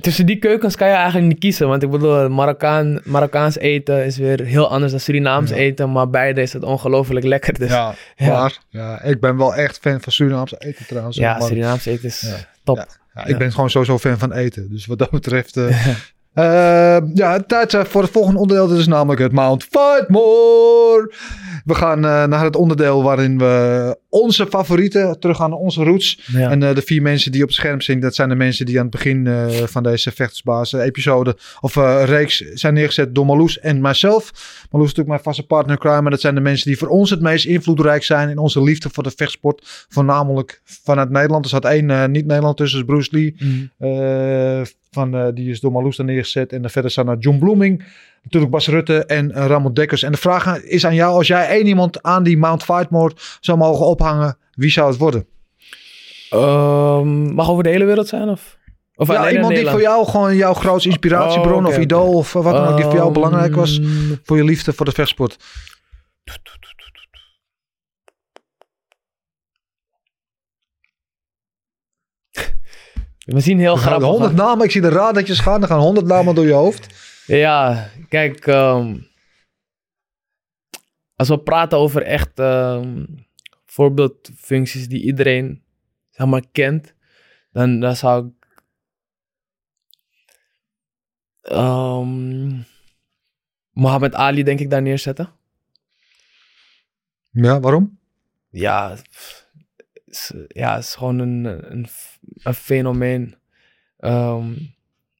Tussen die keukens kan je eigenlijk niet kiezen. Want ik bedoel, Marokkaan, Marokkaans eten is weer heel anders dan Surinaams
Ja.
eten. Maar beide is het ongelooflijk lekker. Dus ja,
Ja,
Ja.
Ja, ik ben wel echt fan van Surinaams eten trouwens. Maar-
Surinaams eten is
Ja.
top.
Ja. ja, ik
Ja.
ben gewoon sowieso fan van eten. Dus wat dat betreft... eh, eh, ja, tijd voor het volgende onderdeel. Dat is namelijk het Mount Fightmore. We gaan eh, naar het onderdeel waarin we onze favorieten teruggaan naar onze roots.
Ja.
En eh, de vier mensen die op het scherm zien, dat zijn de mensen die aan het begin eh, van deze vechtersbaas episode of reeks zijn neergezet door Marloes en mijzelf. Marloes is natuurlijk mijn vaste partner crime, maar dat zijn de mensen die voor ons het meest invloedrijk zijn in onze liefde voor de vechtsport. Voornamelijk vanuit Nederland. Er zat één niet-Nederland tussen, Bruce Lee.
Mm.
Van, eh, die is door Marloes neergezet. En dan verder staan er John Bloeming, natuurlijk Bas Rutte en eh, Ramon Dekkers. En de vraag is aan jou, als jij één iemand aan die Mount Fightmore zou mogen ophangen, wie zou het worden?
Ehm, mag over de hele wereld zijn? Of, of
ja, iemand die voor jou gewoon jouw grootste inspiratiebron
Oh,
of idool of wat dan ook, die voor jou
Ehm,
belangrijk was voor je liefde voor de vechtsport.
We zien heel grappig.
honderd namen, ik zie de radertjes gaan, er gaan honderd namen door je hoofd.
Ja, kijk, ehm, als we praten over echt ehm, voorbeeldfuncties die iedereen zeg maar kent, dan, dan zou ik ehm Mohammed Ali denk ik daar neerzetten.
Ja, waarom?
Ja, pff, is, ja, is gewoon een, een, een fenomeen ehm,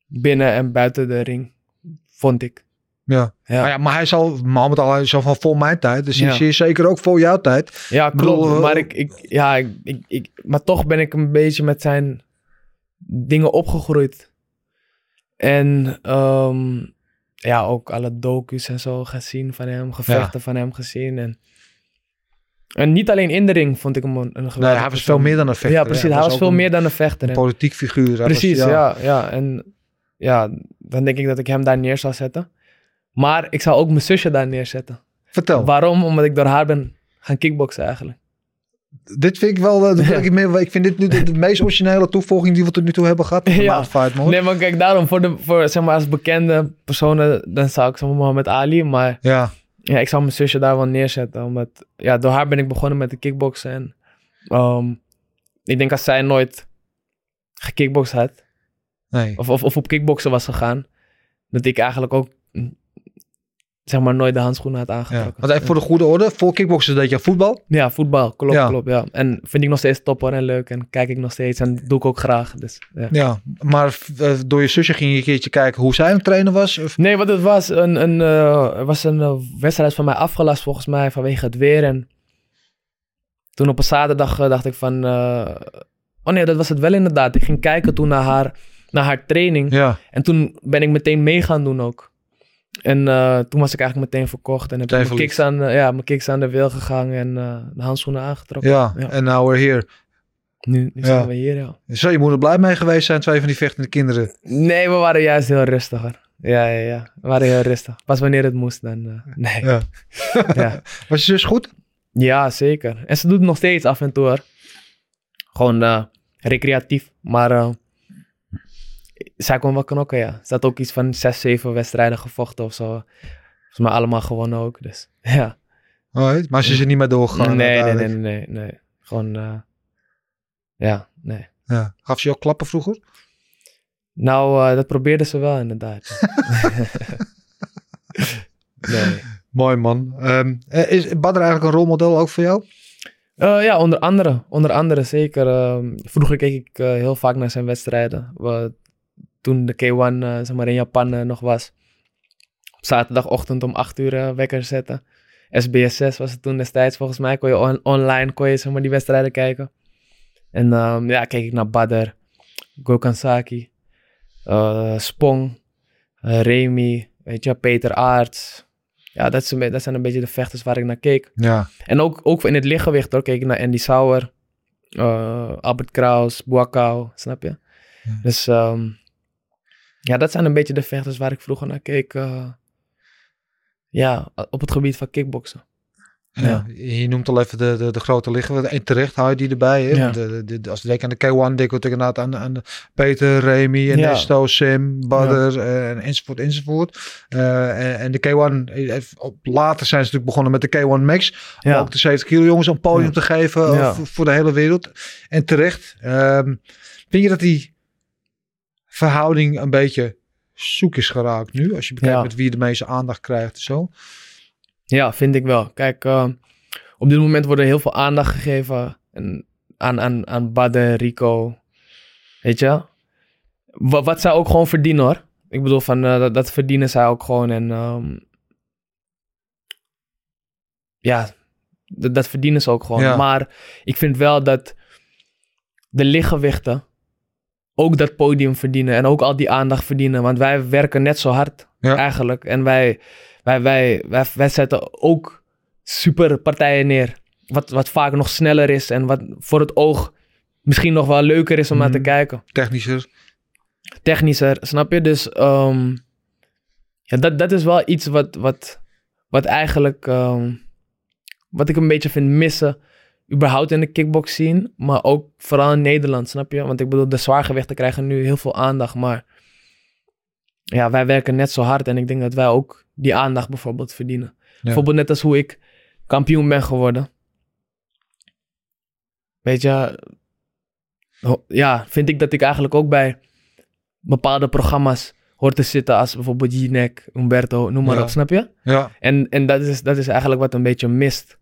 binnen en buiten de ring, vond ik.
Ja.
Ja.
Maar, ja, maar hij zal, Mohammed al, hij zal van voor mijn tijd. Dus
Ja.
ik zie zeker ook voor jouw tijd.
Ja, klopt.
eh,
maar, ik, ik, ja, ik, ik, ik- maar toch ben ik een beetje met zijn dingen opgegroeid. En ehm, ja, ook alle docu's en zo gezien van hem, gevechten van hem gezien. En, en niet alleen in de ring vond ik hem een, een geweldige
Nee, hij was
persoon.
veel meer dan een vechter.
Ja, precies. Hij was veel
een
meer dan een vechter. En-
politiek figuur.
Precies,
was-
ja. ja. En ja, dan denk ik dat ik hem daar neer zou zetten. Maar ik zou ook mijn zusje daar neerzetten.
Vertel.
Waarom? Omdat ik door haar ben gaan kickboksen eigenlijk.
Dit vind ik wel, eh, ik, ik vind dit nu de, de meest originele toevoeging die we tot nu toe hebben gehad.
Ja.
Fight.
Nee, maar kijk, daarom voor, de, voor zeg maar, als bekende personen, dan zou ik zeg maar Mohammed Ali. Maar
Ja,
ja, ik zou mijn zusje daar wel neerzetten. Omdat, ja, door haar ben ik begonnen met de kickboksen. En ehm, ik denk als zij nooit gekickboxd had,
nee.
of, of, of op kickboksen was gegaan, dat ik eigenlijk ook, zeg maar, nooit de handschoenen had aangetrokken.
Want even voor de goede orde, voor kickboksen deed je voetbal.
Ja, voetbal, klopt, klopt, ja. En vind ik nog steeds top hoor en leuk en kijk ik nog steeds en doe ik ook graag. Dus, ja.
Ja, maar eh, door je zusje ging je een keertje kijken hoe zij aan het trainen was. Of,
Nee, wat het was, een, een, eh, was een eh, wedstrijd van mij afgelast volgens mij vanwege het weer. En toen op een zaterdag dacht ik van, oh nee, dat was het wel inderdaad. Ik ging kijken toen naar haar, naar haar training.
ja,
En toen ben ik meteen mee gaan doen ook. En eh, toen was ik eigenlijk meteen verkocht en heb ik mijn kicks, aan, ja, mijn kicks aan de wil gegaan en eh, de handschoenen aangetrokken.
ja. En nou we're here.
Nu, zijn we hier, ja.
Zou je moeder blij mee geweest zijn, twee van die vechtende kinderen?
Nee, we waren juist heel rustiger. Ja, ja, ja. We waren heel rustig. Pas wanneer het moest, dan... eh, nee.
Ja.
ja.
Was je zus goed?
Ja, zeker. En ze doet het nog steeds af en toe hoor. Gewoon recreatief. Maar zij kon wel knokken, ja. Ze had ook iets van zes, zeven wedstrijden gevochten of zo. Volgens mij allemaal gewonnen ook, dus ja.
Alright, Maar ze is er niet meer doorgegaan.
nee, nee, nee, nee, nee. Gewoon, eh, ja, nee.
Ja. Gaf ze je ook klappen vroeger?
Nou, eh, dat probeerde ze wel inderdaad. nee.
Mooi man. Eh, is Badr eigenlijk een rolmodel ook voor jou?
Ja, onder andere. Onder andere zeker. ehm, vroeger keek ik heel vaak naar zijn wedstrijden. We- toen de K1 eh, zeg maar in Japan eh, nog was. Op zaterdagochtend om 8 uur eh, wekker zetten. SBS 6 was het toen destijds volgens mij. Kon je on- online kon je, zeg maar, die wedstrijden kijken. En ehm, ja, keek ik naar Badr, Gokhan Saki, eh, Spong, Remy, weet je, Peter Aarts. Ja, dat, is dat zijn een beetje de vechters waar ik naar keek.
Ja.
En ook, ook in het lichtgewicht hoor. Keek ik naar Andy Sauer, Albert Kraus, Boakau, snap je?
Ja.
Dus ehm, ja, dat zijn een beetje de vechters waar ik vroeger naar keek. eh, ja, op het gebied van kickboksen.
Ja. Je noemt al even de, de, de grote liggen. En terecht hou je die erbij. Hè?
Ja.
Want De, de, de- als je denkt aan de K1, denk ik inderdaad aan, aan Peter, Remy, en
Ja.
Sim, Badr, eh, en enzovoort, enzovoort. Eh, en, en de K1, eh, op, later zijn ze natuurlijk begonnen met de K1 Max. Om
Ja.
ook de 70 kilo jongens een podium te geven eh, voor de hele wereld. En terecht. Ehm, vind je dat die verhouding een beetje zoek is geraakt nu? Als je bekijkt
Ja.
met wie de meeste aandacht krijgt en zo.
Ja, vind ik wel. Kijk, eh, op dit moment wordt er heel veel aandacht gegeven en aan, aan, aan Badr, Rico. Weet je? Wat, wat zij ook gewoon verdienen hoor. Ik bedoel, van, eh, dat, dat verdienen zij ook gewoon. En ehm, ja, dat, dat verdienen ze ook gewoon.
Ja.
Maar ik vind wel dat de lichtgewichten ook dat podium verdienen. En ook al die aandacht verdienen. Want wij werken net zo hard
Ja.
eigenlijk. En wij, wij, wij, wij, wij zetten ook super partijen neer. Wat, wat vaak nog sneller is en wat voor het oog misschien nog wel leuker is om naar te
Mhm.
kijken.
Technischer.
Technischer, snap je? Dus ehm, ja, dat, dat is wel iets wat, wat, wat eigenlijk, ehm, wat ik een beetje vind missen. Überhaupt in de kickbox scene, maar ook vooral in Nederland, snap je? Want ik bedoel, de zwaargewichten krijgen nu heel veel aandacht, maar ja, wij werken net zo hard en ik denk dat wij ook die aandacht bijvoorbeeld verdienen. Bijvoorbeeld net als hoe ik kampioen ben geworden. Weet je, ja, vind ik dat ik eigenlijk ook bij bepaalde programma's hoor te zitten als bijvoorbeeld Jinek, Umberto, noem maar
Ja.
op, snap je?
Ja.
En, en dat, is, dat is eigenlijk wat een beetje mist.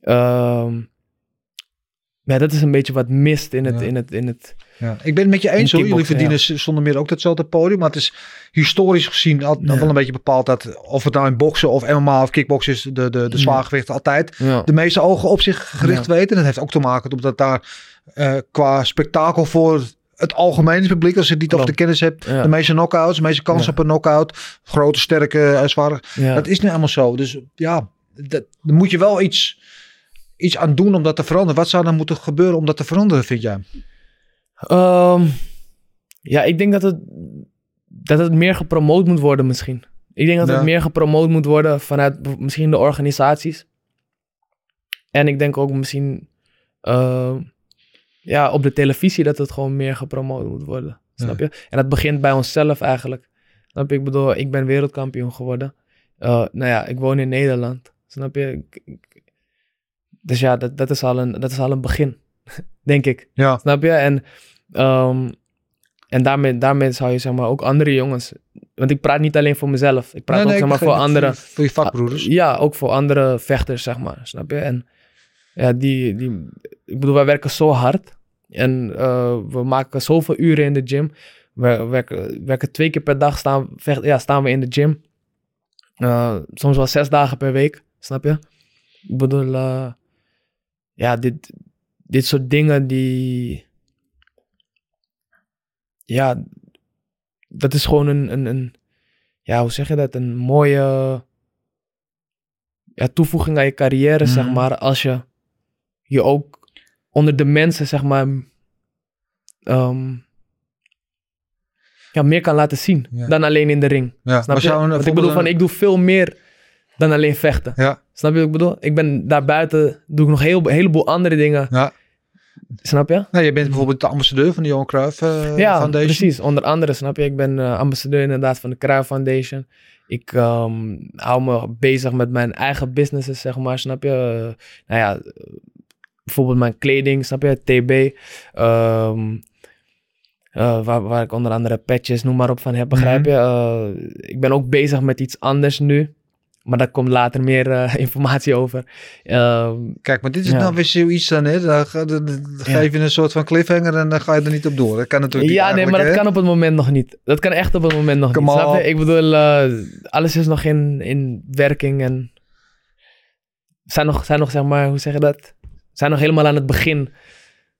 Ehm, ja, dat is een beetje wat mist in het,
Ja.
in het, in het
Ja, ik ben het met je eens hoor. Jullie verdienen zonder meer ook datzelfde podium. Maar het is historisch gezien altijd
Ja.
wel een beetje bepaald dat of het nou in boksen of MMA of kickboksen is, de, de, de
Ja.
zwaargewichten altijd de meeste ogen op zich gericht weten. Dat heeft ook te maken omdat daar eh, qua spektakel voor het algemene publiek, als je het niet over de kennis hebt, de meeste knockouts, de meeste kansen
Ja.
op een knockout, grote, sterke, uh, zware. Dat is nu allemaal zo. Dus ja, dat, daar moet je wel iets, iets aan doen om dat te veranderen. Wat zou dan moeten gebeuren om dat te veranderen, vind jij?
Ehm, ja, ik denk dat het, dat het meer gepromoot moet worden misschien. Ik denk dat
Ja.
het meer gepromoot moet worden vanuit misschien de organisaties. En ik denk ook misschien ehm, ja, op de televisie dat het gewoon meer gepromoot moet worden. Snap je? En dat begint bij onszelf eigenlijk. Snap je? Ik bedoel, ik ben wereldkampioen geworden. Eh, nou ja, ik woon in Nederland. Snap je? Ik- ik- dus ja, dat, dat, is al een, dat is al een begin. denk ik.
Ja,
Snap je? En, ehm, en daarmee, daarmee zou je zeg maar ook andere jongens. Want ik praat niet alleen voor mezelf. Ik praat ook zeg maar voor andere.
Voor je vakbroeders.
Ja, ook voor andere vechters, zeg maar. Snap je? En ja, die, die. Ik bedoel, wij werken zo hard. En eh, we maken zoveel uren in de gym. We werken, werken twee keer per dag staan, vecht, ja, staan we in de gym. Eh, soms wel zes dagen per week. Snap je? Ik bedoel, eh, ja, dit, dit soort dingen die. Ja, dat is gewoon een, een, een. Ja, hoe zeg je dat? Een mooie ja, toevoeging aan je carrière, zeg
Mhm.
maar. Als je je ook onder de mensen, zeg maar. ehm, ja, meer kan laten zien
Ja.
dan alleen in de ring.
Ja,
Snap je?
zou een
Want ik bedoel, van, ik doe veel meer dan alleen vechten.
Ja,
Snap je wat ik bedoel? Ik ben daarbuiten, doe ik nog heel, een heleboel andere dingen.
ja.
Snap je?
Nou, je bent bijvoorbeeld de ambassadeur van de Johan Cruijff eh,
ja,
Foundation.
precies. Onder andere, snap je? Ik ben eh, ambassadeur inderdaad van de Cruijff Foundation. Ik ehm, hou me bezig met mijn eigen businesses, zeg maar, snap je? Eh, nou ja, bijvoorbeeld mijn kleding, snap je? TB. Ehm, eh, waar, waar ik onder andere patches, noem maar op, van heb, begrijp
Mhm.
je? Ik ben ook bezig met iets anders nu. Maar daar komt later meer eh, informatie over. Ehm,
Kijk, maar dit is
Ja.
nou weer zoiets dan, hè? Dan, ga- dan- dan geef je een soort van cliffhanger en dan ga je er niet op door. Dat kan natuurlijk
Ja, nee, maar dat kan op het moment nog niet. Dat kan echt op het moment nog
Come
niet. Snap je? Ik bedoel, eh, alles is nog in, in werking en zijn nog, zijn nog, zeg maar, hoe zeg je dat? Zijn nog helemaal aan het begin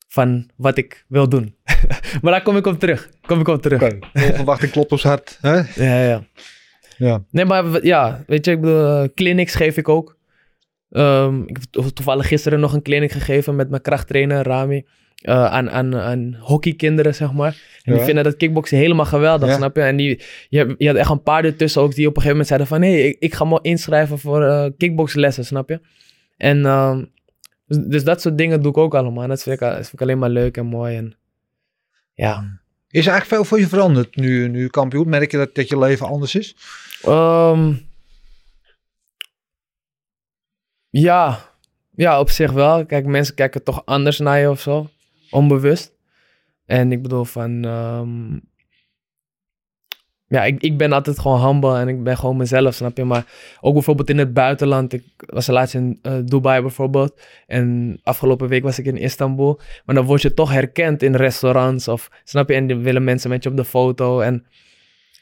van wat ik wil doen. maar daar kom ik op terug. Kom ik op terug.
vol verwachting klopt ons hart. Hè?
Ja, ja.
Ja.
Nee, maar ja, weet je, ik bedoel, eh, clinics geef ik ook. Ehm, ik heb to- toevallig gisteren nog een clinic gegeven met mijn krachttrainer Rami. eh, aan, aan, aan hockeykinderen, zeg maar. En die vinden dat kickboksen helemaal geweldig,
Ja.
snap je? En die, je, je had echt een paar ertussen ook die op een gegeven moment zeiden van... hé, hey, ik, ik ga me inschrijven voor eh kickboxlessen, snap je? En ehm, dus, dus dat soort dingen doe ik ook allemaal. En dat vind ik, dat vind ik alleen maar leuk en mooi. En, ja.
Is er eigenlijk veel voor je veranderd nu, nu kampioen? Merk je dat, dat je leven anders is?
Ehm, ja. ja, op zich wel. Kijk, mensen kijken toch anders naar je of zo. Onbewust. En ik bedoel van... ehm, ja, ik, ik ben altijd gewoon humble en ik ben gewoon mezelf, snap je? Maar ook bijvoorbeeld in het buitenland. Ik was laatst in eh, Dubai bijvoorbeeld. En afgelopen week was ik in Istanbul. Maar dan word je toch herkend in restaurants of... Snap je? En willen mensen met je op de foto. En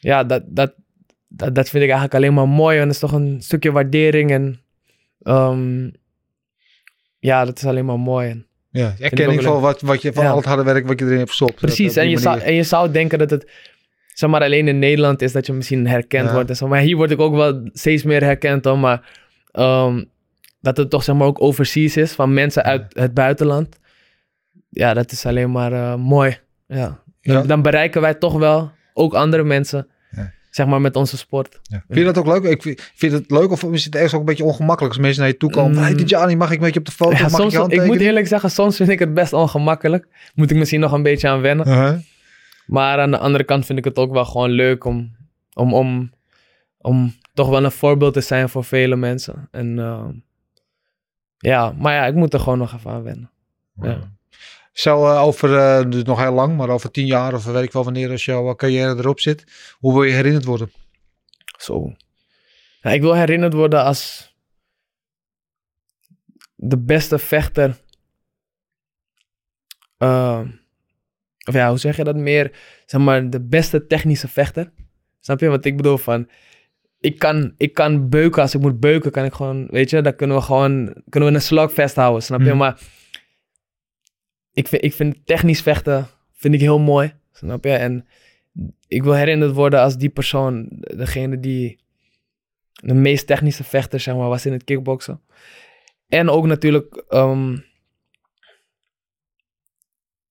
ja, dat, dat, dat, dat vind ik eigenlijk alleen maar mooi. En dat is toch een stukje waardering. En ehm, ja, dat is alleen maar mooi. En,
Ja, erkenning van wat, wat je van
Ja.
al het harde werk wat je erin hebt gestopt.
precies.
Dat- op
En je, zou, en je zou denken dat het zeg maar alleen in Nederland is dat je misschien herkend
Ja.
wordt. En zo. Maar hier word ik ook wel steeds meer herkend. Hoor. Maar ehm, dat het toch zeg maar ook overseas is van mensen uit het buitenland. Ja, dat is alleen maar eh, mooi. Ja. Dan,
Ja.
dan bereiken wij toch wel ook andere mensen. Zeg maar met onze sport.
Ja. Vind je dat ook leuk? Ik vind, vind je het leuk of is het ergens ook een beetje ongemakkelijk als mensen naar je toe komen?
Mm.
Hey mag ik met je op de foto?
Ja,
mag ik
soms, ik moet eerlijk zeggen, soms vind ik het best ongemakkelijk. Moet ik misschien nog een beetje aan wennen.
Uh-huh.
Maar aan de andere kant vind ik het ook wel gewoon leuk om, om, om, om toch wel een voorbeeld te zijn voor vele mensen. En eh, ja, maar ja, ik moet er gewoon nog even aan wennen. Ja.
Zo eh, over, eh, dus nog heel lang, maar over tien jaar of weet ik wel wanneer als jouw carrière erop zit. Hoe wil je herinnerd worden?
Zo. Ik wil herinnerd worden als de beste vechter eh, of ja, hoe zeg je dat? Meer, zeg maar, de beste technische vechter. Snap je wat ik bedoel? Van, ik kan, ik kan beuken als ik moet beuken, kan ik gewoon, weet je, dan kunnen we gewoon, kunnen we een slag vasthouden, snap je?
Mhm.
Maar ik vind, ik vind technisch vechten, vind ik heel mooi, snap je? En ik wil herinnerd worden als die persoon, degene die de meest technische vechter, was in het kickboksen. En ook natuurlijk ehm,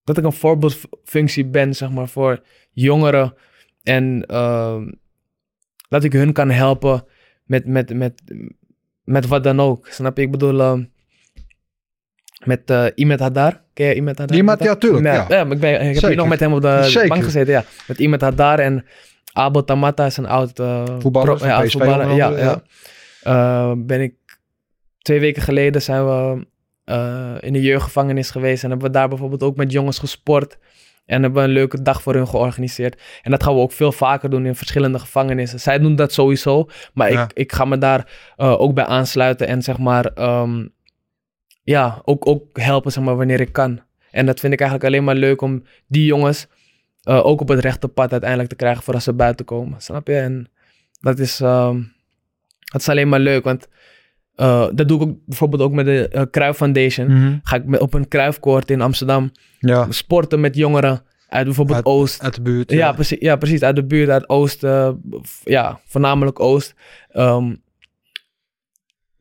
dat ik een voorbeeldfunctie ben, zeg maar, voor jongeren. En ehm, dat ik hun kan helpen met, met, met, met wat dan ook. Snap je? Ik bedoel, ehm, met eh Imet Hadar. Ken je Hadar?
Imet, ja, tuurlijk, ja.
ja. maar ik, ben, ik heb
Zeker.
hier nog met hem op de
Zeker.
bank gezeten, ja. Met Imet Hadar en Abel Tamata is een oud eh,
Voetballer
pro- ja, oud voetballer, ja. Eh, ben ik twee weken geleden zijn we eh, in de jeugdgevangenis geweest en hebben we daar bijvoorbeeld ook met jongens gesport. En hebben we een leuke dag voor hun georganiseerd. En dat gaan we ook veel vaker doen in verschillende gevangenissen. Zij doen dat sowieso, maar
Ja.
ik, ik ga me daar ook bij aansluiten en zeg maar, ehm, ja, ook, ook helpen zeg maar, wanneer ik kan. En dat vind ik eigenlijk alleen maar leuk om die jongens eh, ook op het rechte pad uiteindelijk te krijgen voor als ze buiten komen. Snap je? En dat is, ehm, dat is alleen maar leuk, want eh, dat doe ik ook bijvoorbeeld ook met de uh, Cruijff Foundation.
Mhm.
Ga ik met, op een Cruijffkoord in Amsterdam
Ja,
sporten met jongeren uit bijvoorbeeld
Uit-
Oost.
uit de buurt.
Ja,
eh.
precies, ja, precies. Uit de buurt, uit Oost. eh, ja, voornamelijk Oost. Ehm,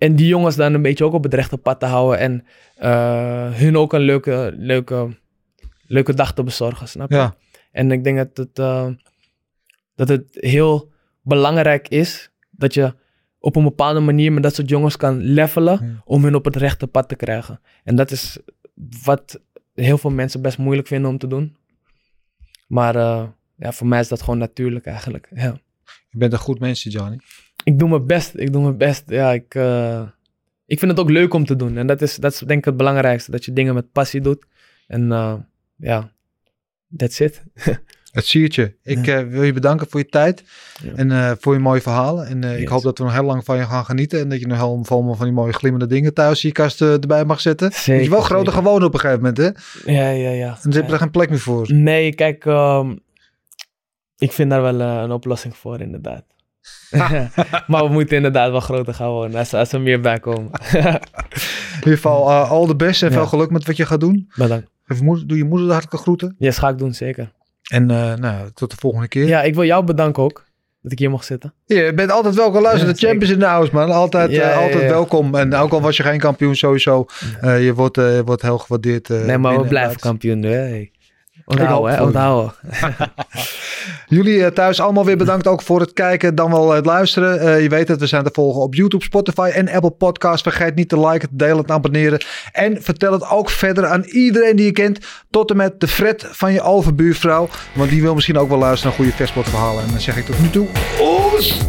en die jongens dan een beetje ook op het rechte pad te houden. En eh, hun ook een leuke, leuke, leuke dag te bezorgen, snap je?
Ja.
En ik denk dat het, eh, dat het heel belangrijk is dat je op een bepaalde manier met dat soort jongens kan levelen
Hmm.
om hun op het rechte pad te krijgen. En dat is wat heel veel mensen best moeilijk vinden om te doen. Maar eh, ja, voor mij is dat gewoon natuurlijk eigenlijk. Ja.
Je bent een goed mens, Johnny.
Ik doe mijn best. Ik doe mijn best. Ja, ik, eh, ik vind het ook leuk om te doen. En dat is, dat is denk ik het belangrijkste. Dat je dingen met passie doet. En eh, ja, that's it.
Het siertje. Ik eh, wil je bedanken voor je tijd
Ja.
en voor je mooie verhalen. En ik hoop dat we nog heel lang van je gaan genieten. En dat je nog heel veel van die mooie glimmende dingen thuis in je kast erbij mag zetten.
Zeker,
Moet je wel groter gaan wonen op een gegeven moment, hè?
Ja, ja, ja.
Anders heb je er geen plek meer voor.
Nee, kijk, ehm, ik vind daar wel een oplossing voor, inderdaad. maar we moeten inderdaad wel groter gaan wonen als, als er meer bij komen.
In ieder geval, eh, al de beste en
Ja.
veel geluk met wat je gaat doen.
Bedankt.
Doe je moeder de hartelijke groeten.
Yes, ga ik doen, zeker.
En eh, nou, tot de volgende keer.
Ja, ik wil jou bedanken ook, dat ik hier mocht zitten.
Je bent altijd welkom. Luister,
Ja,
de champions in de house, man. Altijd,
Ja,
eh, altijd welkom. En ook al was je geen kampioen, sowieso. je wordt, je wordt heel gewaardeerd.
nee, maar we
en
blijven kampioen. Hey. Onthouden, hè? Onthouden.
Jullie eh, thuis allemaal weer bedankt ook voor het kijken, dan wel het luisteren. Eh, je weet het, we zijn te volgen op YouTube, Spotify en Apple Podcasts. Vergeet niet te liken, te delen, te abonneren. En vertel het ook verder aan iedereen die je kent. Tot en met de Fred van je overbuurvrouw. Want die wil misschien ook wel luisteren naar goede versportverhalen. En dan zeg ik tot nu toe, oes!